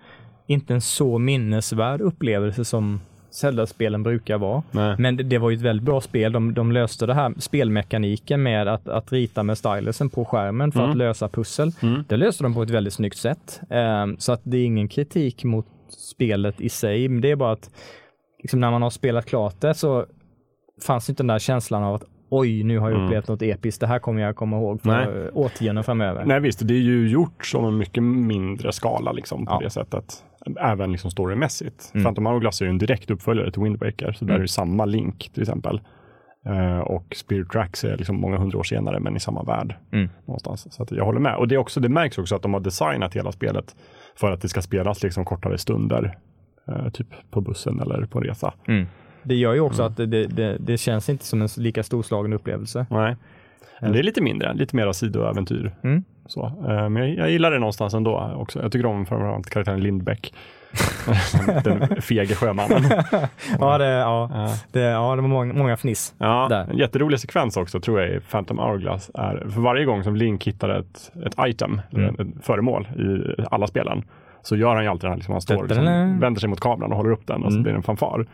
inte en så minnesvärd upplevelse som Zelda-spelen brukar vara. Nej. Men det, det var ju ett väldigt bra spel. De, de löste det här spelmekaniken med att, att rita med stylusen på skärmen för Mm. att lösa pussel. Mm. Det löste de på ett väldigt snyggt sätt. Eh, Så att det är ingen kritik mot spelet i sig, men det är bara att liksom när man har spelat klart det så fanns inte den där känslan av att oj, nu har jag Mm. upplevt något episkt. Det här kommer jag komma ihåg för årtionden framöver. Nej visst, det är ju gjort som en mycket mindre skala liksom, på Ja. det sättet. Även liksom storymässigt. Mm. Phantom Hourglass är ju en direkt uppföljare till Wind Waker, så där Mm. är det samma Link till exempel. Eh, och Spirit Tracks är liksom många hundra år senare, men i samma värld. Mm. Någonstans. Så att jag håller med. Och det, är också, det märks också att de har designat hela spelet för att det ska spelas liksom kortare stunder. eh, typ på bussen eller på resa. Mm. Det gör ju också Mm. att det, det, det, det känns inte som en lika storslagen upplevelse. Nej. Men det är lite mindre, lite mera sidoäventyr. Mm. Så, eh, men jag, jag gillar det någonstans ändå också. Jag tycker om framförallt karaktären Lindbäck. *laughs* Den fege sjömannen. *laughs* Ja, det, ja, Ja. det, ja, det var många, många fniss. Ja, Där. en jätterolig sekvens också tror jag i Phantom Hourglass är för varje gång som Link hittar ett, ett item, Mm. ett föremål i alla spelen, så gör han ju alltid det här, liksom, han står liksom, vänder sig mot kameran och håller upp den och så Mm. blir det en fanfar.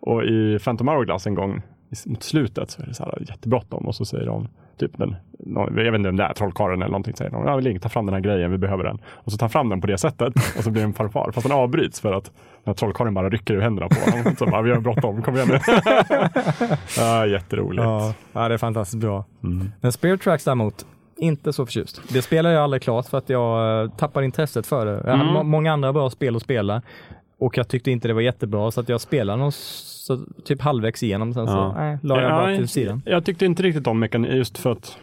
Och i Phantom Hourglass en gång mot slutet så är det så här jättebråttom och så säger de, typ den, någon, jag vet inte om det är trollkarlen eller någonting, säger de, ja Link ta fram den här grejen, vi behöver den. Och så tar han fram den på det sättet *laughs* och så blir det en farfar, fast den avbryts för att den trollkarlen bara rycker ur händerna på honom. *laughs* Så bara, vi har bråttom, kom igen nu. *laughs* ja, jätteroligt. Ja, ja, det är fantastiskt bra. Mm. Men Spirit Tracks däremot, inte så förtjust. Det spelar jag aldrig klart för att jag eh, tappar intresset för det. Jag hade Mm. må- många andra bra spel att spela och jag tyckte inte det var jättebra så att jag spelade någon så, typ halvvägs igenom sen så Ja. nej, la jag bara till sidan. Jag tyckte inte riktigt om mekaniken just för att,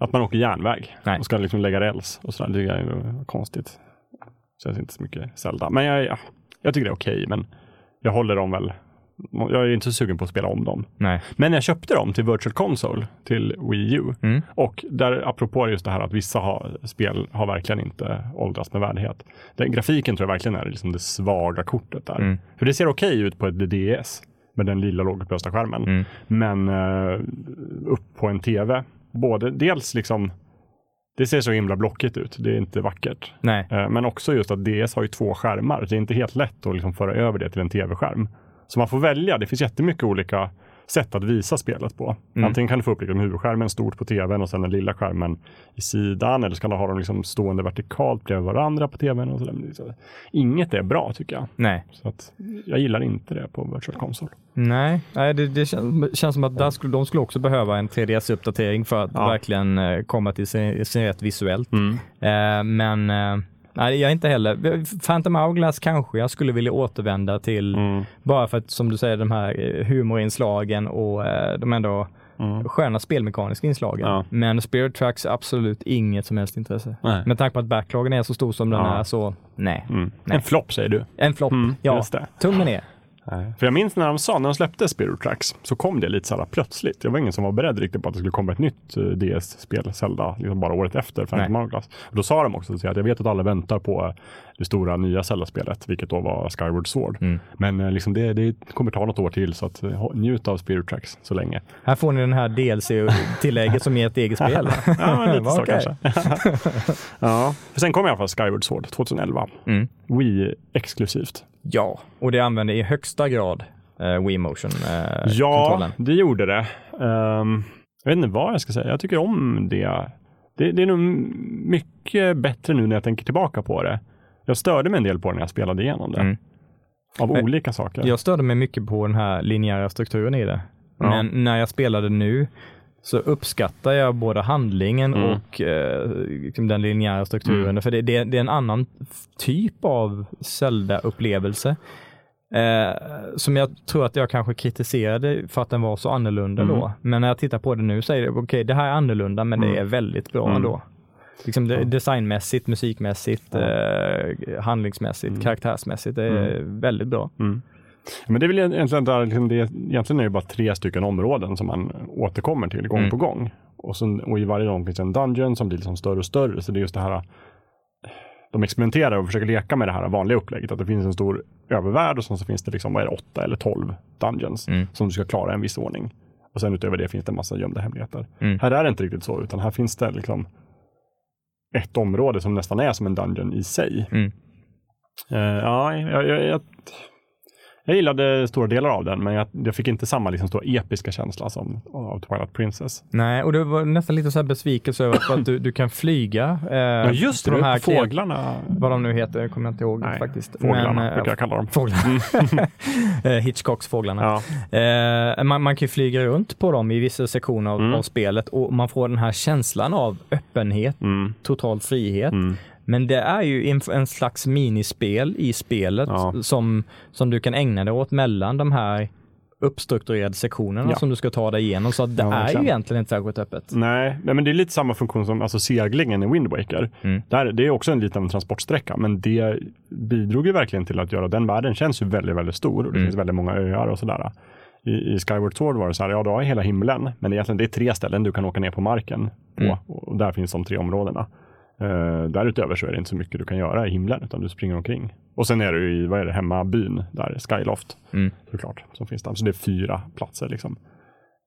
att man åker järnväg Nej. och ska liksom lägga räls och sådär. Det är ju konstigt. Känns inte så mycket Zelda. Men jag, jag, jag tycker det är okej, men jag håller dem väl. Jag är inte så sugen på att spela om dem. Nej. Men jag köpte dem till Virtual Console, till Wii U. Mm. Och där, apropå just det här att vissa har, spel har verkligen inte åldrats med värdighet. Den grafiken tror jag verkligen är liksom det svaga kortet där. Mm. För det ser okej ut på ett DS med den lilla lågupplösta skärmen. Mm. Men eh, upp på en tv, både dels liksom det ser så himla blockigt ut, det är inte vackert. Nej. Eh, Men också just att DS har ju två skärmar. Det är inte helt lätt att liksom föra över det till en tv-skärm. Så man får välja. Det finns jättemycket olika sätt att visa spelet på. Mm. Antingen kan du få upp liksom huvudskärmen stort på tvn och sen den lilla skärmen i sidan. Eller så kan du ha dem liksom stående vertikalt bredvid varandra på tvn. Och så- Inget är bra tycker jag. Nej. Så att jag gillar inte det på Virtual Console. Nej, Nej det, det känns, känns som att där skulle, de skulle också behöva en 3DS-uppdatering för att Ja. verkligen eh, komma till sin, sin rätt visuellt. Mm. Eh, men eh, nej, jag är inte heller. Phantom Hourglass kanske jag skulle vilja återvända till Mm. bara för att som du säger de här eh, humorinslagen och eh, de ändå Mm. sköna spelmekaniska inslagen. Ja. Men Spirit Tracks absolut inget som helst intresse. Nej. Med tanke på att backloggen är så stor som den Ja. är så nej. Mm. Nej. En flopp säger du. En flopp, Mm, ja. Tummen ner. För jag minns när de sa, när de släppte Spirit Tracks, så kom det lite så här plötsligt. Jag var ingen som var beredd riktigt på att det skulle komma ett nytt eh, DS-spel, Zelda, liksom bara året efter Phantom. Hourglass. Och då sa de också så att jag vet att alla väntar på eh, det stora nya Zelda-spelet, vilket då var Skyward Sword. Mm. Men eh, liksom det, det kommer ta något år till, så att, eh, njut av Spirit Tracks så länge. Här får ni den här DLC-tillägget som är ett eget spel. *laughs* Ja, lite så *laughs* kanske. *laughs* ja. För sen kom i alla fall Skyward Sword 2011. Mm. Wii exklusivt. Ja, och det använder i högsta grad eh, Wii Motion eh, Ja, kontrollen. det gjorde det. Ehm, jag vet inte vad jag ska säga. Jag tycker om det. det. Det är nog mycket bättre nu när jag tänker tillbaka på det. Jag störde mig en del på när jag spelade igenom det. Mm. Av Men- olika saker. Jag störde mig mycket på den här linjära strukturen i det. Ja. Men när jag spelade nu så uppskattar jag både handlingen Mm. och eh, liksom den linjära strukturen. För det, det, det är en annan typ av Zelda-upplevelse. Eh, som jag tror att jag kanske kritiserade för att den var så annorlunda Mm. då. Men när jag tittar på det nu så är det okej, det här är annorlunda men Mm. det är väldigt bra Mm. ändå. Liksom Ja. designmässigt, musikmässigt, Ja. eh, handlingsmässigt, Mm. karaktärsmässigt. Det är väldigt bra. Mm. Men det är väl egentligen, där, liksom det, egentligen är det bara tre stycken områden som man återkommer till gång Mm. på gång. Och, sen, och i varje gång finns en dungeon som blir liksom större och större. Så det är just det här, de experimenterar och försöker leka med det här vanliga upplägget. Att det finns en stor övervärld och sen så finns det liksom, vad är det, åtta eller tolv dungeons Mm. som du ska klara i en viss ordning. Och sen utöver det finns det en massa gömda hemligheter. Mm. Här är det inte riktigt så, utan här finns det liksom ett område som nästan är som en dungeon i sig. Mm. Eh, ja, jag, jag, jag, jag Jag gillade stora delar av den, men jag, jag fick inte samma liksom, stora episka känsla som av Twilight Princess. Nej, och det var nästan lite så här besvikelse över att du, du kan flyga. Eh, Ja, just det, de här fåglarna. Vad de nu heter kommer jag inte ihåg Nej, faktiskt. Fåglarna Men, eh, brukar jag kalla dem. Fåglarna. *laughs* Eh, Hitchcocks fåglarna. Ja. Eh, man, man kan ju flyga runt på dem i vissa sektioner av, Mm. av spelet och man får den här känslan av öppenhet, Mm. total frihet. Men det är ju en, slags minispel i spelet Ja. som, som du kan ägna dig åt mellan de här uppstrukturerade sektionerna Ja. som du ska ta dig igenom. Så det Ja, är ju egentligen inte särskilt öppet. Nej, nej, men det är lite samma funktion som alltså, seglingen i Wind Waker. Mm. Där, det är också en liten transportsträcka, men det bidrog ju verkligen till att göra den världen känns ju väldigt, väldigt stor och det Mm. finns väldigt många öar och sådär. I, I Skyward Sword var det så här, ja du har hela himlen, men egentligen det är tre ställen du kan åka ner på marken på Mm. och där finns de tre områdena. Uh, därutöver så är det inte så mycket du kan göra i himlen, utan du springer omkring. Och sen är du i, vad är det, hemmabyn, där Skyloft, Mm. såklart, som finns där. Så det är fyra platser liksom.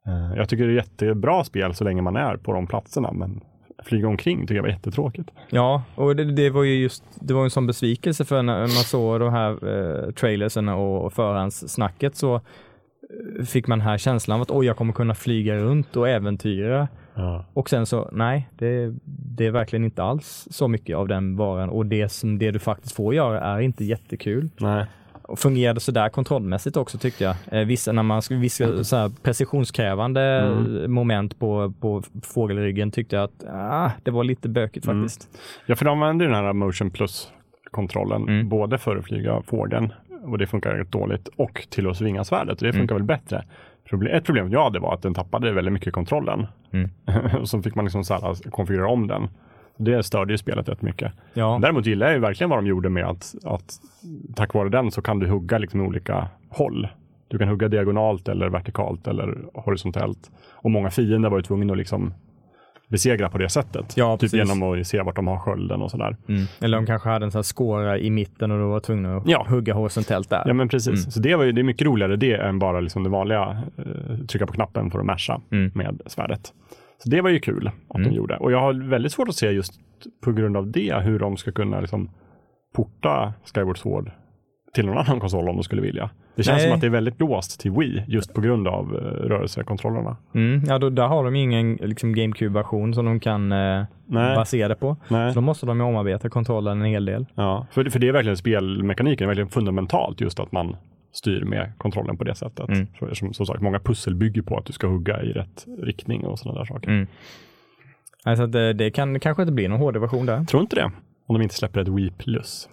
Eh, Jag tycker det är jättebra spel så länge man är på de platserna, men flyga omkring tycker jag var jättetråkigt. Ja, och det, det var ju just, det var en sån besvikelse för när man såg de här eh, trailersen och, förhandssnacket så eh, fick man här känslan av att oj, jag kommer kunna flyga runt och äventyra. Och sen så, nej, det, det är verkligen inte alls så mycket av den varan och det som det du faktiskt får göra är inte jättekul. Nej. Och fungerade sådär kontrollmässigt också tyckte jag. Eh, vissa, när man, vissa så här precisionskrävande Mm. moment på, på fågelryggen tyckte jag att ah, det var lite bökigt Mm. faktiskt. Ja, för de använder den här Motion Plus-kontrollen, Mm. både för att flyga fågeln, och det funkar rätt dåligt, och till att svinga svärdet. och Det funkar väl bättre. Proble- ett problem jag hade var att den tappade väldigt mycket kontrollen. Mm. *laughs* och så fick man liksom så här, konfigurera om den. Det störde ju spelet rätt mycket. Ja. Däremot gillar jag ju verkligen vad de gjorde med att, att tack vare den så kan du hugga liksom olika håll. Du kan hugga diagonalt eller vertikalt eller horisontellt. Och många fiender var ju tvungna att liksom besegra på det sättet. Ja, typ genom att se vart de har skölden och sådär. Mm. Eller de kanske hade en sån här skåra i mitten och då var tvungna att Ja. hugga horisontellt där. Ja men precis. Mm. Så det, var ju, det är mycket roligare det än bara liksom det vanliga eh, trycka på knappen för att masha Mm. med svärdet. Så det var ju kul att Mm. de gjorde. Och jag har väldigt svårt att se just på grund av det hur de ska kunna liksom porta Skyward Sword till någon annan konsol om de skulle vilja. Det känns Nej. som att det är väldigt låst till Wii just på grund av eh, rörelsekontrollerna. Mm. Ja, då, där har de ingen liksom, GameCube-version som de kan eh, basera det på. Nej. Så då måste de ju omarbeta kontrollen en hel del. Ja, för, för det är verkligen spelmekaniken, är verkligen fundamentalt just att man styr med kontrollen på det sättet. Mm. För, som, som sagt, många pussel bygger på att du ska hugga i rätt riktning och sådana där saker. Mm. Alltså det, det kan kanske inte bli någon HD-version där. Tror inte det. Om de inte släpper ett Wii Plus.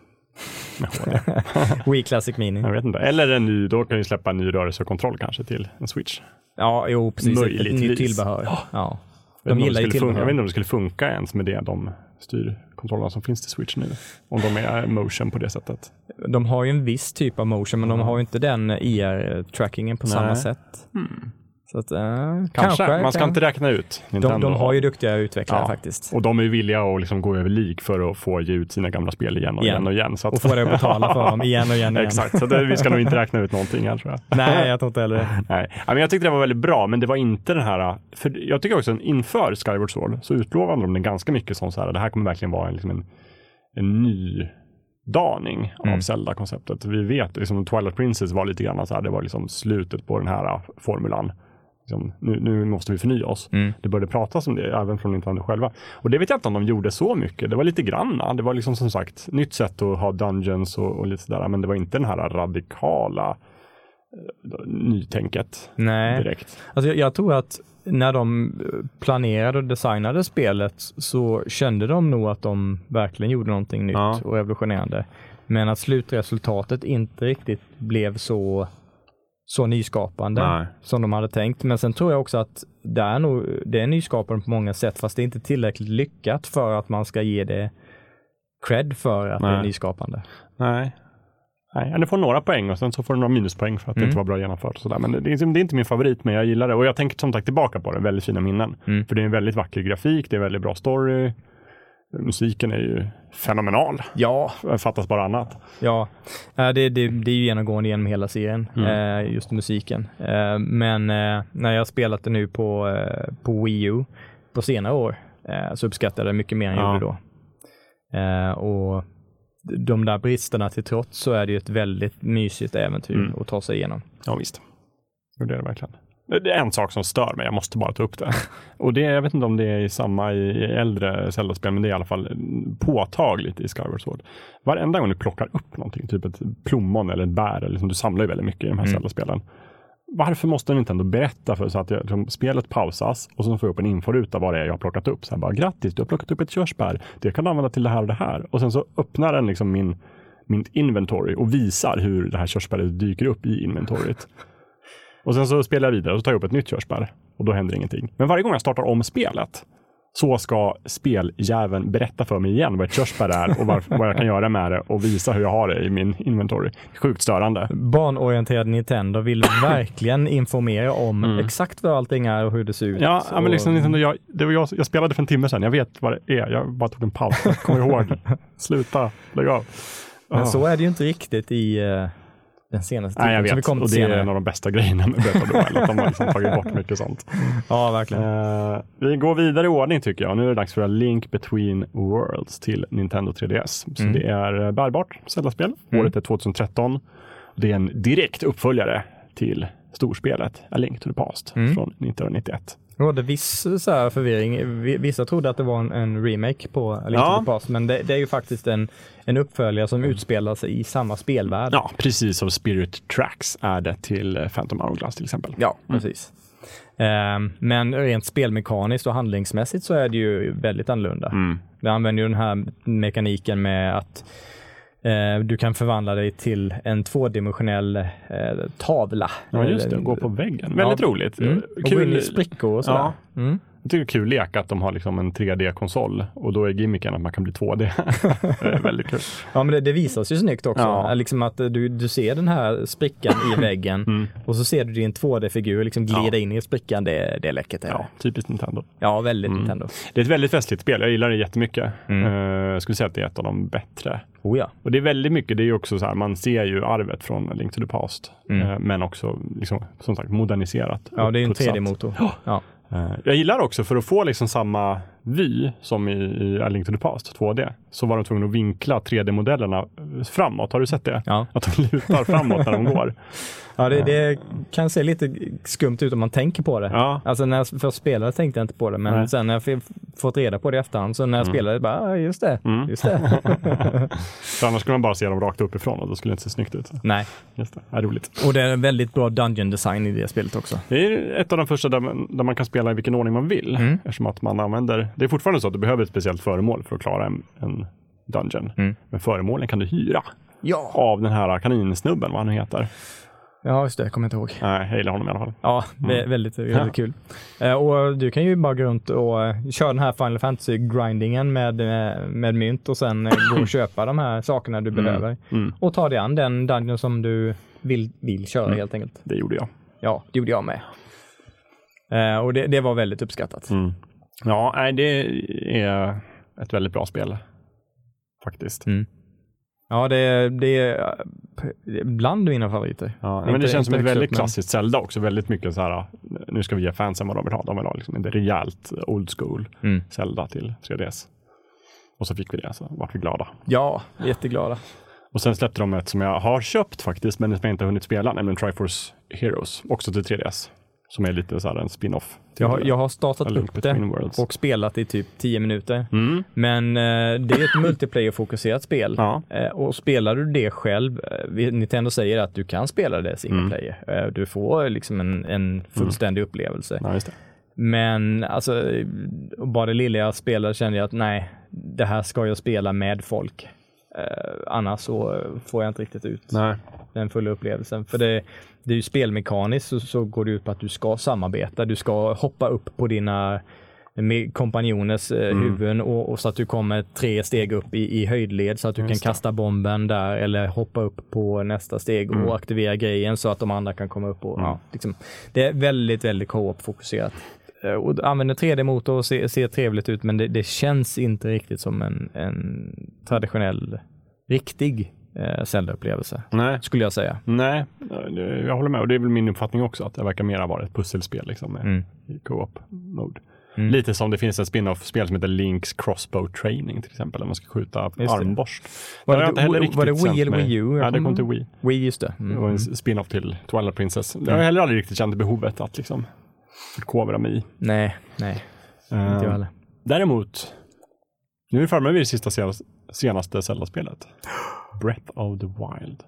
*laughs* Wii Classic Mini. Jag vet inte. Eller en ny, då kan vi släppa en ny rörelsekontroll kanske till en Switch. Ja, jo, precis. Ett, ett nytt Möjligtvis. tillbehör. Ja. Jag vet De inte om det gillar ju skulle funka, jag vet tillbehör. inte om det skulle funka ens med det, de styrkontrollerna som finns till Switch nu. Om de är motion på det sättet. De har ju en viss typ av motion, men de har ju inte den IR-trackingen på samma Nej. sätt. Så att, eh, Kanske. kanske. Man ska kan- inte räkna ut. de, Nintendo. de har ju duktiga utvecklare Ja. faktiskt. Och de är villiga att liksom gå över lik för att få ge ut sina gamla spel igen och Igen. igen och igen. Så att... Och få dig att betala för dem igen och igen och *laughs* igen. Exakt, så det, vi ska nog inte räkna ut någonting här tror jag. *laughs* Nej, jag tror inte heller det. *laughs* Nej, men jag tyckte det var väldigt bra, men det var inte den här, för jag tycker också att inför Skyward Sword så utlovade de den ganska mycket som så här, det här kommer verkligen vara en, liksom en, en ny daning av Mm. Zelda-konceptet. Vi vet, liksom Twilight Princess var lite grann så här, det var liksom slutet på den här äh, formulan. Liksom, nu, nu måste vi förnya oss. Mm. Det började pratas om det, även från Nintendo själva. Och det vet jag inte om de gjorde så mycket. Det var lite granna. Det var liksom som sagt nytt sätt att ha dungeons och, och lite sådär, men det var inte den här radikala eh, nytänket Nej, direkt. alltså jag, jag tror att när de planerade och designade spelet så kände de nog att de verkligen gjorde någonting nytt Ja. och revolutionerande. Men att slutresultatet inte riktigt blev så, så nyskapande Nej. som de hade tänkt. Men sen tror jag också att det är, nog, det är nyskapande på många sätt fast det är inte tillräckligt lyckat för att man ska ge det cred för att det är Nej. nyskapande. Nej. Nej, du får några poäng och sen så får du några minuspoäng för att det Mm. inte var bra genomfört. Och sådär. Men det är, liksom- det är inte min favorit, men jag gillar det. Och jag tänker som sagt tillbaka på det, väldigt fina minnen. Mm. För det är en väldigt vacker grafik, det är väldigt bra story. Musiken är ju fenomenal. Ja, Fattas bara annat. Ja, eh, det, det, det är ju genomgående genom hela serien, Mm. eh, just musiken. Eh, Men när jag spelat det nu på, på Wii U på senare år så uppskattade jag det mycket mer än jag Ja. gjorde då. Och de där bristerna till trots så är det ju ett väldigt mysigt äventyr Mm. att ta sig igenom. Ja, visst. Det är det verkligen. Det är en sak som stör mig, jag måste bara ta upp det. *laughs* Och det, jag vet inte om det är samma i äldre Zelda-spel, men det är i alla fall påtagligt i Skyward Sword. Varenda gång du plockar upp någonting, typ ett plommon eller ett bär, eller liksom, du samlar ju väldigt mycket i de här Mm. Zelda-spelen. Varför måste Nintendo berätta för så att jag, liksom, spelet pausas och så får jag upp en inforuta vad det är jag har plockat upp. Så här bara, grattis, du har plockat upp ett körsbär. Det kan du använda till det här och det här. Och sen så öppnar den liksom min, min inventory och visar hur det här körsbäret dyker upp i inventoriet. *laughs* Och sen så spelar jag vidare och så tar jag upp ett nytt körsbär och då händer ingenting. Men varje gång jag startar om spelet så ska speljäveln berätta för mig igen vad ett körsbär är och varför, vad jag kan göra med det och visa hur jag har det i min inventory. Sjukt störande. Barnorienterad Nintendo vill *laughs* verkligen informera om Mm. exakt vad allting är och hur det ser ut. Ja, ja, men liksom, Och- Nintendo, jag, det var jag, jag spelade för en timme sedan. Jag vet vad det är. Jag bara tog en paus. Kommer ihåg. *laughs* Sluta, lägg av. Men Ah. så är det ju inte riktigt i eh, den senaste Nej, jag titeln som vi vet. Och det är senare. en av de bästa grejerna med Breath of. Att de har liksom tagit bort mycket sånt. *laughs* Ja, verkligen. Eh, vi går vidare i ordning tycker jag. Nu är det dags för Link Between Worlds till Nintendo 3DS. Så Mm. det är eh, bärbart Zelda-spel. Mm. Året är 2013. Det är en direkt uppföljare till storspelet A Link to the Past Mm. från 1991. Det rådde viss så här förvirring. Vi- Vissa trodde att det var en, en remake på A Link Ja. to the Past, men det, det är ju faktiskt en, en uppföljare som utspelar sig i samma spelvärld. Ja, precis som Spirit Tracks är det till eh, Phantom Hourglass till exempel. Ja, precis. Ehm, men rent spelmekaniskt och handlingsmässigt så är det ju väldigt annorlunda. Mm. Det använder ju den här mekaniken med att eh, du kan förvandla dig till en tvådimensionell eh, tavla. Ja, just det. Eh, Gå på väggen. Väldigt roligt. Mm. Och gå in i sprickor och sådär. Ja. Mm. Jag tycker det är kul lek att de har liksom en 3D-konsol och då är gimmicken att man kan bli 2D. *laughs* det är väldigt kul. Ja, men det, det visas ju snyggt också. Ja. Liksom att du, du ser den här sprickan i väggen Mm. och så ser du din 2D-figur liksom glida Ja. in i sprickan. Det, det är läckert. är Ja, typiskt Nintendo. ja väldigt Mm. Nintendo. Det är ett väldigt festligt spel. Jag gillar det jättemycket. Mm. Eh, jag skulle säga att det är ett av de bättre. Oh ja. Och det är väldigt mycket, det är också så här, man ser ju arvet från Link to the Past. Mm. Eh, men också, liksom, som sagt, moderniserat. Ja, det är en uppputsat. 3D-motor. Ja. Eh, Jag gillar också för att få liksom samma vy som i, i A Link to the Past 2D så var de tvungna att vinkla 3D-modellerna framåt. Har du sett det? Ja. Att de lutar framåt när de går. *laughs* Ja, det, det kan se lite skumt ut om man tänker på det. Ja, Alltså när jag först spelade tänkte jag inte på det, men Nej. sen när jag f- fått reda på det i efterhand, så när jag spelade, bara, just det, Mm. just det. *laughs* för annars skulle man bara se dem rakt uppifrån och då skulle det inte se snyggt ut. Nej, Just det, ja, roligt. och det är en väldigt bra dungeon design i det spelet också. Det är ett av de första där man, där man kan spela i vilken ordning man vill. Mm. Eftersom att man använder, det är fortfarande så att du behöver ett speciellt föremål för att klara en, en dungeon. Mm. Men föremålen kan du hyra Ja. av den här kaninsnubben, vad han nu heter. Ja, just det, jag kommer inte ihåg. Nej, jag gillar honom i alla fall. Ja, vä- väldigt, väldigt Ja. kul. Eh, och du kan ju bara gå runt och eh, köra den här Final Fantasy-grindingen med, eh, med mynt och sen gå och *clears throat* köpa de här sakerna du behöver. Mm, Och ta dig an den dungeon som du vill, vill köra Mm. helt enkelt. det gjorde jag. Ja, det gjorde jag med. Och det, det var väldigt uppskattat. Mm. Ja, det är ett väldigt bra spel. Faktiskt. Ja, det, det är eh, bland mina favoriter. Ja, Inte- men det känns som ett väldigt upp, men- klassiskt Zelda också. Väldigt mycket så här, nu ska vi ge fansen vad de vill ha. De vill ha liksom ett rejält old school Mm. Zelda till 3DS. Och så fick vi det, så vart vi glada. Ja, jätteglada. Och sen släppte de ett som jag har köpt faktiskt, men som jag inte har hunnit spela, nämligen Triforce Heroes, också till 3DS. Som är lite så här en spin-off. Jag har, jag har startat upp det och spelat i typ 10 minuter. Mm. Men eh, det är ett multiplayer-fokuserat spel. Ja. Eh, och spelar du det själv, eh, Nintendo säger att du kan spela det single Mm. player. Eh, du får liksom en, en fullständig upplevelse. ja. Men alltså, bara det lilla jag spelade kände jag att nej, det här ska jag spela med folk. Eh, annars så får jag inte riktigt ut Nej. Den fulla upplevelsen. För det, det är ju spelmekaniskt så, så går det ut på att du ska samarbeta. Du ska hoppa upp på dina kompanjoners eh, Mm. huvuden och, och så att du kommer tre steg upp i, i höjdled så att du Just kan kasta bomben där eller hoppa upp på nästa steg Mm. och aktivera grejen så att de andra kan komma upp. Och, Mm. liksom, det är väldigt, väldigt co-op-fokuserat. Eh, Och använder 3D-motor och ser, ser trevligt ut men det, det känns inte riktigt som en, en traditionell, riktig eh, Zelda-upplevelse Nej. skulle jag säga. Nej, det- jag håller med. Och det är väl min uppfattning också, att det verkar mera vara ett pusselspel liksom, Mm. i co-op mode. Mm. Lite som det finns ett spin-off-spel som heter Links Crossbow Training till exempel, där man ska skjuta Just det. armborst. Var det- jag heller var- var det Wii eller Wii U? Jag Ja, det kom till Wii. Wii, just det. Det Mm. var en spin-off till Twilight Princess. Det har jag heller aldrig riktigt känt behovet att liksom förkovra mig i. Nej, nej, inte jag Eh, heller. Däremot, nu är vi framme vid det sista senaste, senaste Zelda-spelet. Breath of the Wild.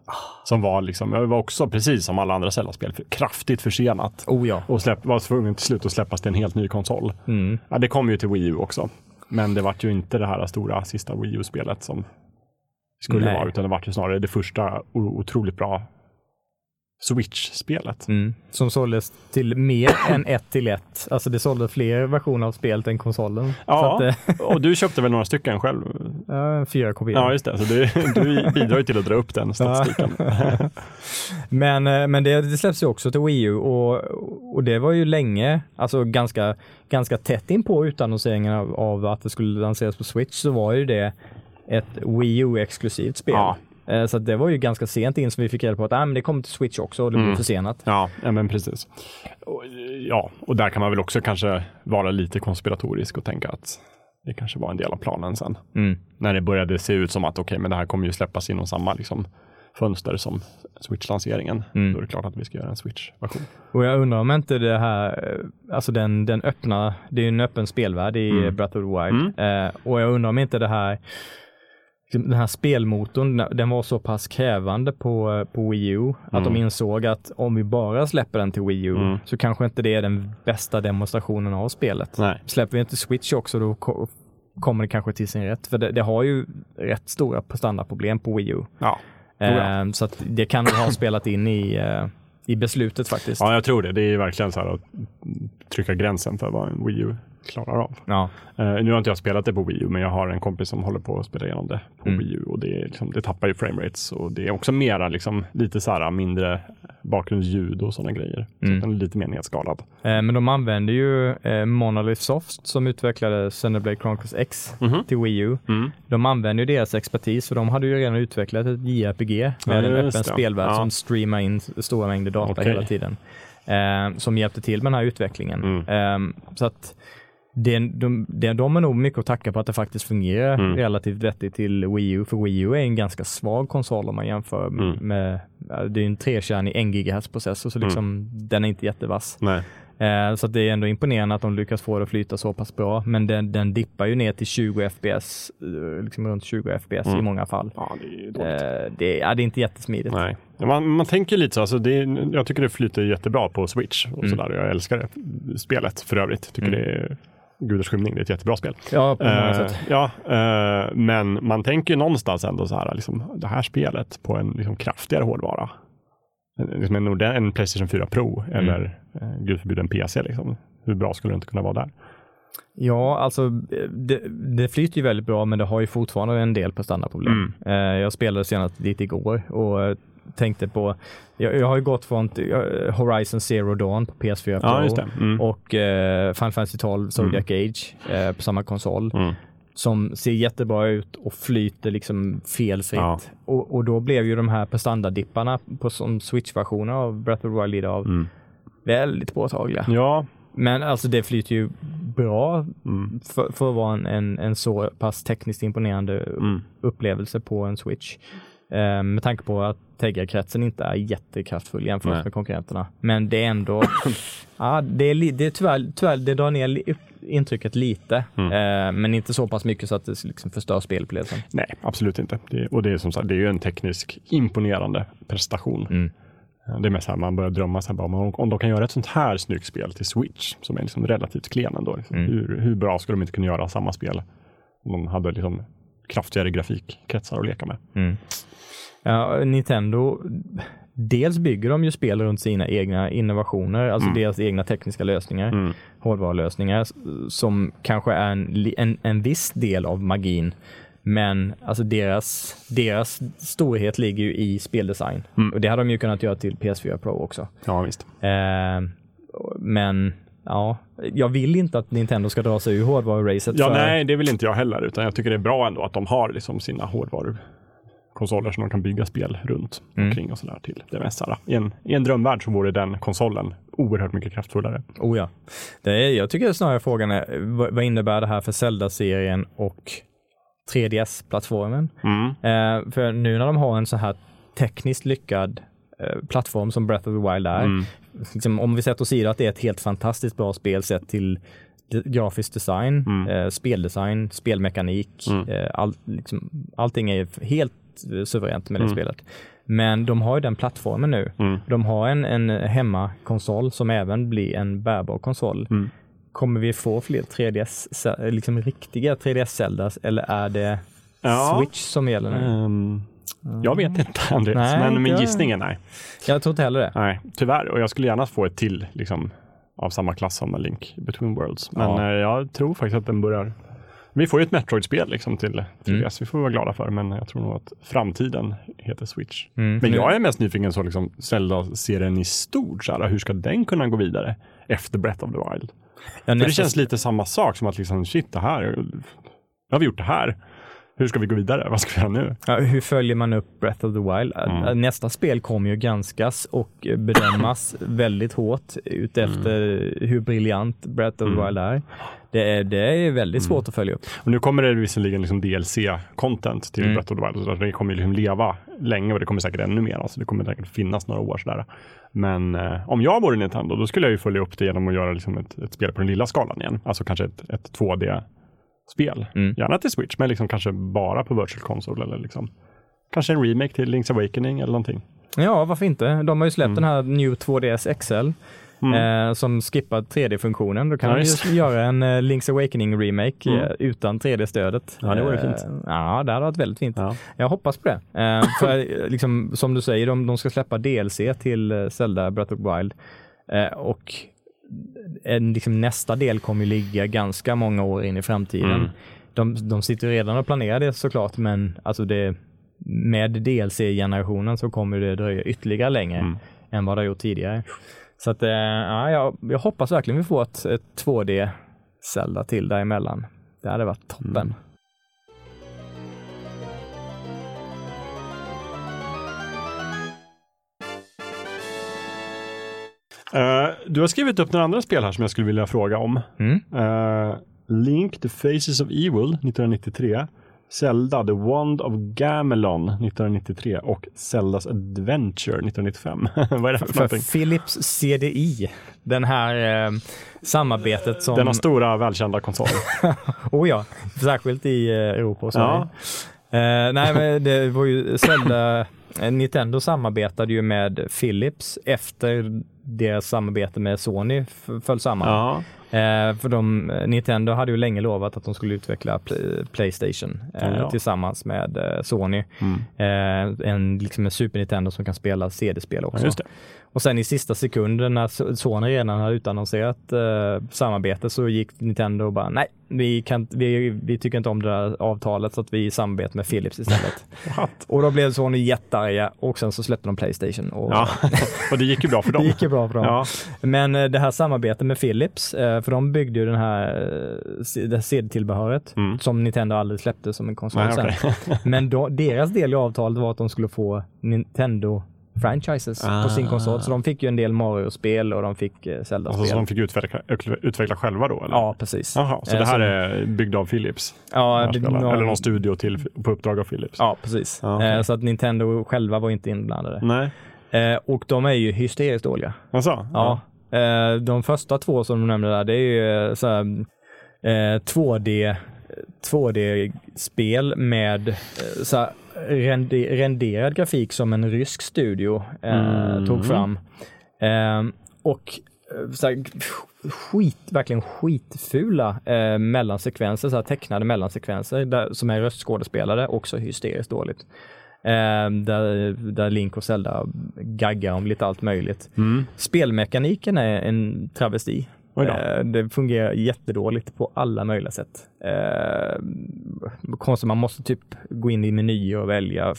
Som var liksom, det var också precis som alla andra Zelda-spel, kraftigt försenat. Oh ja. Och släpp, var tvungen till slut att släppas till en helt ny konsol. Mm. Ja, det kom ju till Wii U också. Men det vart ju inte det här stora sista Wii U-spelet som skulle Nej. vara, utan det vart ju snarare det första otroligt bra Switch-spelet. Mm. Som såldes till mer *clears throat* än ett till ett. Alltså det sålde fler versioner av spelet än konsolen. Ja, Så att, *laughs* och du köpte väl några stycken själv? ja, fyra kopior. Ja, just det. Så du, *laughs* du bidrar ju till att dra upp den statistiken. *laughs* Men, eh, men det, det släpps ju också till Wii U och, och det var ju länge, alltså ganska, ganska tätt in på utannonseringen av, av att det skulle lanseras på Switch så var ju det ett Wii U-exklusivt spel. Ja. Eh, Så det var ju ganska sent in som vi fick reda på att ah, men det kommer till Switch också och det blir Mm. försenat. Ja, ja, men precis. Och, ja, och där kan man väl också kanske vara lite konspiratorisk och tänka att det kanske var en del av planen sen. Mm. När det började se ut som att okej, men det här kommer ju släppas inom samma liksom, fönster som Switch-lanseringen. Mm. Då är det klart att vi ska göra en Switch-version. Och jag undrar om inte det här, eh, alltså den, den öppna, det är ju en öppen spelvärld i Mm. Breath of the Wild. Eh, och jag undrar om inte det här, den här spelmotorn, den var så pass krävande på, eh, på Wii U att Mm. de insåg att om vi bara släpper den till Wii U Mm. så kanske inte det är den bästa demonstrationen av spelet. Nej. Släpper vi inte Switch också då ko- kommer det kanske till sin rätt. För det, det har ju rätt stora standardproblem på Wii U. Ja. Eh, så att det kan ha spelat in i, eh, i beslutet faktiskt. ja, jag tror det. Det är verkligen så här att trycka gränsen för vad en Wii U klarar av. Ja. Eh, nu har inte jag spelat det på Wii U, men jag har en kompis som håller på att spela igenom det på Mm. Wii U och det, liksom, det tappar ju framerates och det är också mera liksom, lite så här mindre bakgrundsljud och sådana grejer. Så Mm. att den är lite mer nedskalad. Eh, Men de använder ju eh, Monolith Soft som utvecklade Xenoblade Chronicles X Mhm. till Wii U. Mm. De använder ju deras expertis för de hade ju redan utvecklat ett JRPG med Ja, en öppen spelvärld Ja. som streamar in stora mängder data Okej. hela tiden. Eh, som hjälpte till med den här utvecklingen. Mm. Eh, så att det, de, det, de är nog mycket att tacka på att det faktiskt fungerar Mm. relativt vettigt till Wii U. För Wii U är en ganska svag konsol om man jämför Mm. med, det är en trekärnig 1 GHz processor så liksom den är inte jättevass. Nej. Eh, så att det är ändå imponerande att de lyckas få det att flyta så pass bra. Men den, den dippar ju ner till 20 FPS, eh, liksom runt 20 FPS Mm. i många fall. Ja, det är dåligt. Eh, det, ja, det är inte jättesmidigt. Nej. Man, man tänker lite så, alltså det jag tycker det flyter jättebra på Switch och Mm. sådär. Jag älskar det spelet för övrigt. Tycker Mm. det är Gudars skymning, det är ett jättebra spel. Ja, på många Eh, sätt. ja, eh, men man tänker ju någonstans ändå så här, liksom, det här spelet på en liksom, kraftigare hårdvara. Liksom en, en Playstation 4 Pro Mm. eller eh, gud förbjude en PC. Liksom. Hur bra skulle det inte kunna vara där? Ja, alltså det, det flyter ju väldigt bra, men det har ju fortfarande en del prestandaproblem. Mm. Eh, jag spelade senast lite igår och tänkte på, jag, jag har ju gått från eh, Horizon Zero Dawn på PS4 Pro Ja. Mm. och eh, Final Fantasy 12 Zodiac Age eh, på samma konsol. Mm. som ser jättebra ut och flyter liksom felfritt. Ja. Och, och då blev ju de här prestandadipparna på som Switch-versioner av Breath of the Wild lider av Mm. väldigt påtagliga. Ja, Men alltså det flyter ju bra mm. för, för att vara en, en, en så pass tekniskt imponerande Mm. upplevelse på en Switch. Eh, med tanke på att Tegra-kretsen inte är jättekraftfull jämfört Nej. med konkurrenterna. Men det är ändå, *clears throat* ja, det, är, det är tyvärr, tyvärr, det drar ner intrycket lite. Mm. Eh, men inte så pass mycket så att det liksom förstör spelupplevelsen. Nej, absolut inte. Det, och det är som sagt, det är ju en teknisk imponerande prestation. Mm. Det är mest så här, man börjar drömma så här, bara, om, om de kan göra ett sånt här snyggt spel till Switch, som är liksom relativt klen ändå. Liksom. Mm. Hur, hur bra skulle de inte kunna göra samma spel om de hade liksom kraftigare grafikkretsar att leka med? Mm. Ja, Nintendo, dels bygger de ju spel runt sina egna innovationer, alltså Mm. deras egna tekniska lösningar, Mm. hårdvarulösningar som kanske är en, en, en viss del av magin. Men alltså deras, deras storhet ligger ju i speldesign. Mm. Och det hade de ju kunnat göra till PS4 Pro också. Ja, visst. Eh, men ja, jag vill inte att Nintendo ska dra sig ur hårdvaruracet. Ja, för- nej, det vill inte jag heller, utan jag tycker det är bra ändå att de har liksom sina hårdvarukonsoler konsoler som de kan bygga spel runt Mm. omkring och sådär till det mesta. I en, I en drömvärld så vore den konsolen oerhört mycket kraftfullare. Oh ja. Det är, jag tycker snarare frågan är, vad, innebär det här för Zelda-serien och 3DS-plattformen? Mm. Eh, för nu när de har en så här tekniskt lyckad plattform som Breath of the Wild är, Mm. liksom, om vi sätter åsido att det är ett helt fantastiskt bra spel sett till grafisk design, Mm. eh, speldesign, spelmekanik, Mm. eh, all, liksom, allting är helt eh, suveränt med det Mm. spelet. Men de har ju den plattformen nu. Mm. De har en, en hemmakonsol som även blir en bärbar konsol. Mm. Kommer vi få fler 3DS, ce- liksom riktiga 3DS-Zeldas eller är det Ja. Switch som gäller nu? Ehm, jag vet inte Andreas, Nej, inte men min jag. gissning är nej. Jag tror inte heller det. Nej, tyvärr. Och jag skulle gärna få ett till liksom, av samma klass som Link Between Worlds. Men Ja. eh, jag tror faktiskt att den börjar... Vi får ju ett Metroid-spel liksom till 3DS. Vi får vara glada för, men jag tror nog att framtiden heter Switch. Mm. Men jag är mest nyfiken så liksom Zelda-serien i stort. Så här, hur ska den kunna gå vidare efter Breath of the Wild? Ja, För det känns lite samma sak som att liksom, shit, det här, nu har vi gjort det här. Hur ska vi gå vidare? Vad ska vi göra nu? Ja, hur följer man upp Breath of the Wild? Mm. Nästa spel kommer ju granskas och bedömas *coughs* väldigt hårt utefter hur briljant Breath of the Mm. Wild är. Det är, det är väldigt svårt att följa upp. Och nu kommer det visserligen liksom DLC-content till Mm. Breath of the Wild, så det kommer liksom leva länge och det kommer säkert ännu mer. Alltså det kommer säkert finnas några år sådär. Men eh, om jag vore Nintendo, då skulle jag ju följa upp det genom att göra liksom ett, ett spel på den lilla skalan igen. Alltså kanske ett, ett 2D-spel. Mm. Gärna till Switch, men liksom kanske bara på Virtual Console eller liksom kanske en remake till Link's Awakening eller någonting. Ja, varför inte? De har ju släppt Mm. den här New 2DS XL eh, som skippar 3D-funktionen. Då kan Ja, ju göra en eh, Link's Awakening remake Mm. eh, utan 3D-stödet. Ja, det vore Eh, fint. Ja, det hade varit väldigt fint. Ja. Jag hoppas på det. Eh, för eh, liksom, som du säger, de, de ska släppa DLC till Zelda Breath of Wild. Och en, liksom, nästa del kommer ligga ganska många år in i framtiden. Mm. De, de sitter redan och planerar det såklart, men alltså det, med DLC-generationen så kommer det dröja ytterligare längre Mm. än vad det har gjort tidigare. Så att, eh, ja, jag, jag hoppas verkligen vi får ett, ett 2D Zelda till däremellan. Det hade varit toppen. Mm. Eh, du har skrivit upp några andra spel här som jag skulle vilja fråga om. Mm. Eh, Link, The Faces of Evil 1993. Zelda, The Wand of Gamelon 1993 och Zeldas Adventure 1995. *laughs* Vad är det här för För någonting? Philips CDI, den här eh, samarbetet som... Denna stora välkända konsol. *laughs* oh ja, särskilt i eh, Europa och Sverige. Ja. Eh, nej, men det var ju Zelda, eh, Nintendo samarbetade ju med Philips efter deras samarbete med Sony föll samman. ja. Eh, för de, eh, Nintendo hade ju länge lovat att de skulle utveckla Play, Playstation eh, Ja. tillsammans med eh, Sony. Mm. Eh, en, liksom en Super Nintendo som kan spela CD-spel också. ja. Och sen i sista sekunden när So- Sony redan hade utannonserat eh, samarbete så gick Nintendo och bara nej, vi, kan, vi, vi tycker inte om det där avtalet så att vi samarbetar med Philips istället. *laughs* Och då blev Sony jättearga och sen så släppte de Playstation. Och Ja, *laughs* och det gick ju bra för dem. *laughs* Det gick ju bra för dem. Ja. Men eh, det här samarbetet med Philips, eh, för de byggde ju den här, eh, det här CD-tillbehöret Mm. som Nintendo aldrig släppte som en konsol Nej, sen. okej. Men då, deras del i avtalet var att de skulle få Nintendo franchises på sin Ah. konsol. Så de fick ju en del Mario-spel och de fick eh, Zelda-spel. Alltså, så de fick utveckla, utveckla själva då? Eller? Ja, precis. Jaha, så Eh, det här som- är byggd av Philips? Ja, det, någon- Eller någon studio till, på uppdrag av Philips? Ja, precis. Ja, okej. Eh, Så att Nintendo själva var inte inblandade. Nej, Och de är ju hysteriskt dåliga. alltså? Ja. Eh, De första två som du nämnde där, det är ju så här, eh, 2D 2D-spel med så här, rende, renderad grafik som en rysk studio eh, Mm. tog fram. Eh, och så här, skit, verkligen skitfula eh, mellansekvenser, så här tecknade mellansekvenser där, som är röstskådespelare, också hysteriskt dåligt. Eh, där, där Link och Zelda gaggar om lite allt möjligt. Mm. Spelmekaniken är en travesti. Eh, Det fungerar jättedåligt på alla möjliga sätt. Eh, konstigt, man måste typ gå in i menyer och välja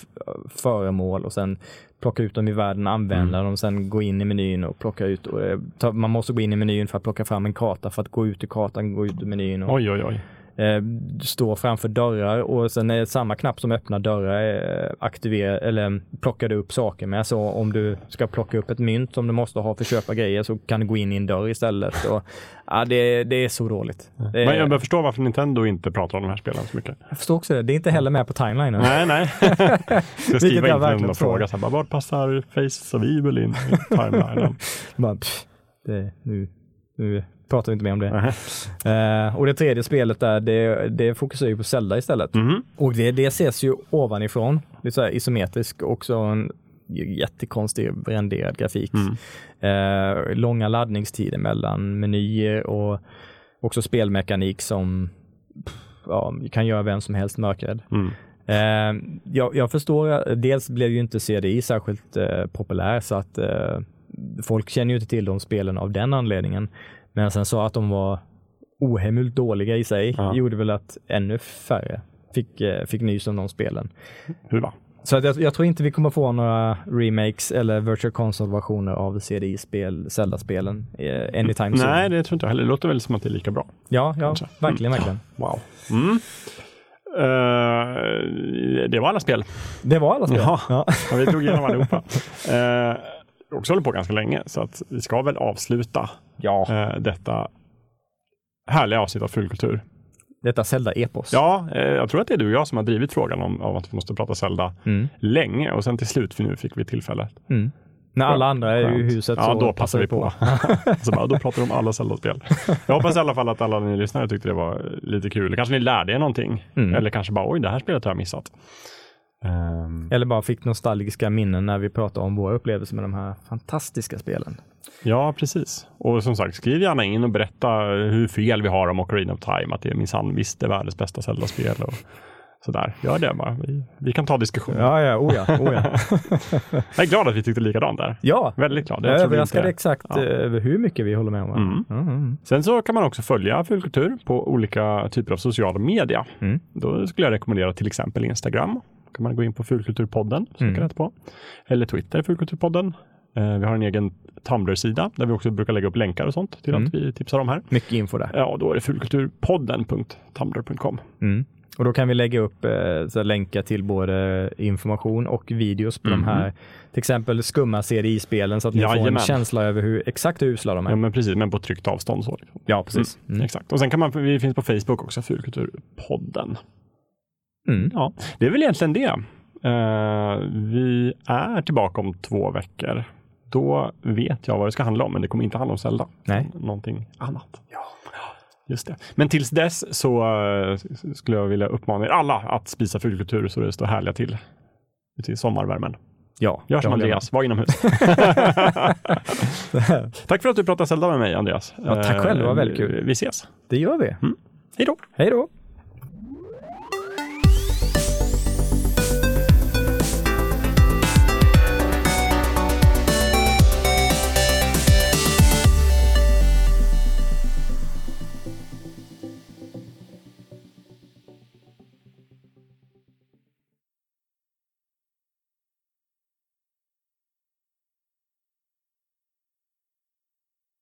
föremål och sen plocka ut dem i världen, använda Mm. dem, sen gå in i menyn och plocka ut. Och, eh, man måste gå in i menyn för att plocka fram en karta för att gå ut i kartan, gå ut i menyn. Och, Oj, oj, oj. Eh, står framför dörrar och sen är det samma knapp som öppnar dörrar eh, aktiverar eller plockar du upp saker med. Så om du ska plocka upp ett mynt som du måste ha för att köpa grejer så kan du gå in i en dörr istället. Och, ja, det, det är så dåligt. Det, Men jag förstår varför Nintendo inte pratar om de här spelen så mycket. jag förstår också det. Det är inte heller med på timeline. Nej, nej. *laughs* Jag *laughs* verkligen dem och tror. fråga så här, bara, var passar Face of Evil in i timelinen? *laughs* Bara, pff, det, nu, nu pratar vi inte mer om det. Eh, och det tredje spelet där, det, det fokuserar ju på Zelda istället. Mhm. Och det, det ses ju ovanifrån, lite så här isometrisk, också en jättekonstig renderad grafik. Mm. Eh, långa laddningstider mellan menyer och också spelmekanik som pff, ja, kan göra vem som helst mörkrädd. Mm. Eh, jag, jag förstår, dels blev ju inte CDI särskilt eh, populär så att folk känner ju inte till de spelen av den anledningen. Men sen så att de var ohemult dåliga i sig Ja. gjorde väl att ännu färre fick, eh, fick nys om de spelen. Hur va? Så jag, jag tror inte vi kommer få några remakes eller virtual console-versioner av CDI-spel, Zelda-spelen eh, anytime soon. Nej, det tror inte jag heller. Det låter väl som att det är lika bra. Ja, ja Kanske. verkligen, verkligen. Wow. Mm. Eh, det var alla spel. Det var alla spel. Ja. Ja. *laughs* Ja, vi drog igenom allihopa. Uh, också håller på ganska länge, så att vi ska väl avsluta ja. eh, detta härliga avsnitt av Fulkultur. Detta Zelda-epos. Ja, eh, jag tror att det är du och jag som har drivit frågan om, om att vi måste prata Zelda Mm. länge och sen till slut, för nu fick vi tillfälle. Mm. När alla andra är i huset Ja, så då passar vi på. *laughs* så bara, då pratar vi om alla Zelda-spel. *laughs* Jag hoppas i alla fall att alla ni lyssnare tyckte det var lite kul. Kanske ni lärde er någonting. Mm. Eller kanske bara, oj, det här spelet har jag missat. Ehm, Eller bara fick nostalgiska minnen när vi pratade om våra upplevelser med de här fantastiska spelen. Ja, precis. Och som sagt, skriv gärna in och berätta hur fel vi har om Ocarina of Time, att det är minsann visst är världens bästa Zelda-spel och sådär. Gör det bara. Vi, vi kan ta diskussion. Ja, ja, oh ja, oh ja. *laughs* Jag är glad att vi tyckte likadant där. ja, Väldigt glad. jag inte- exakt Ja. över hur mycket vi håller med om. va? Mm. Mm, mm. Sen så kan man också följa Fulkultur på olika typer av sociala media. Mm. Då skulle jag rekommendera till exempel Instagram. Kan man gå in på Fulkulturpodden, söka Mm. rätt på. Eller Twitter, Fulkulturpodden. Eh, vi har en egen Tumblr-sida där vi också brukar lägga upp länkar och sånt till Mm. att vi tipsar om här. Mycket info där. Ja, då är det fulkulturpodden.tumblr.com. Mm. Och då kan vi lägga upp eh, länkar till både information och videos på Mhm. de här, till exempel skumma CDI-spelen så att ni får en känsla över hur, exakt hur usla de är. Ja, men precis, men på tryckt avstånd. Så. liksom. Ja, precis. Mm. Exakt. Och sen kan man, vi finns på Facebook också, Fulkulturpodden. Mm. Ja, det är väl egentligen det. Eh, vi är tillbaka om två veckor. Då vet jag vad det ska handla om, men det kommer inte handla om Zelda. Nej. Någonting annat. Ja. Just det. Men tills dess så eh, skulle jag vilja uppmana er alla att spisa fulkultur så det står härliga till i sommarvärmen. Ja, Gör som Andreas, var inomhus. *laughs* Tack för att du pratade Zelda med mig, Andreas. Ja, tack själv, det var väldigt Eh, kul. Vi ses. Det gör vi. Hej då! Hej då!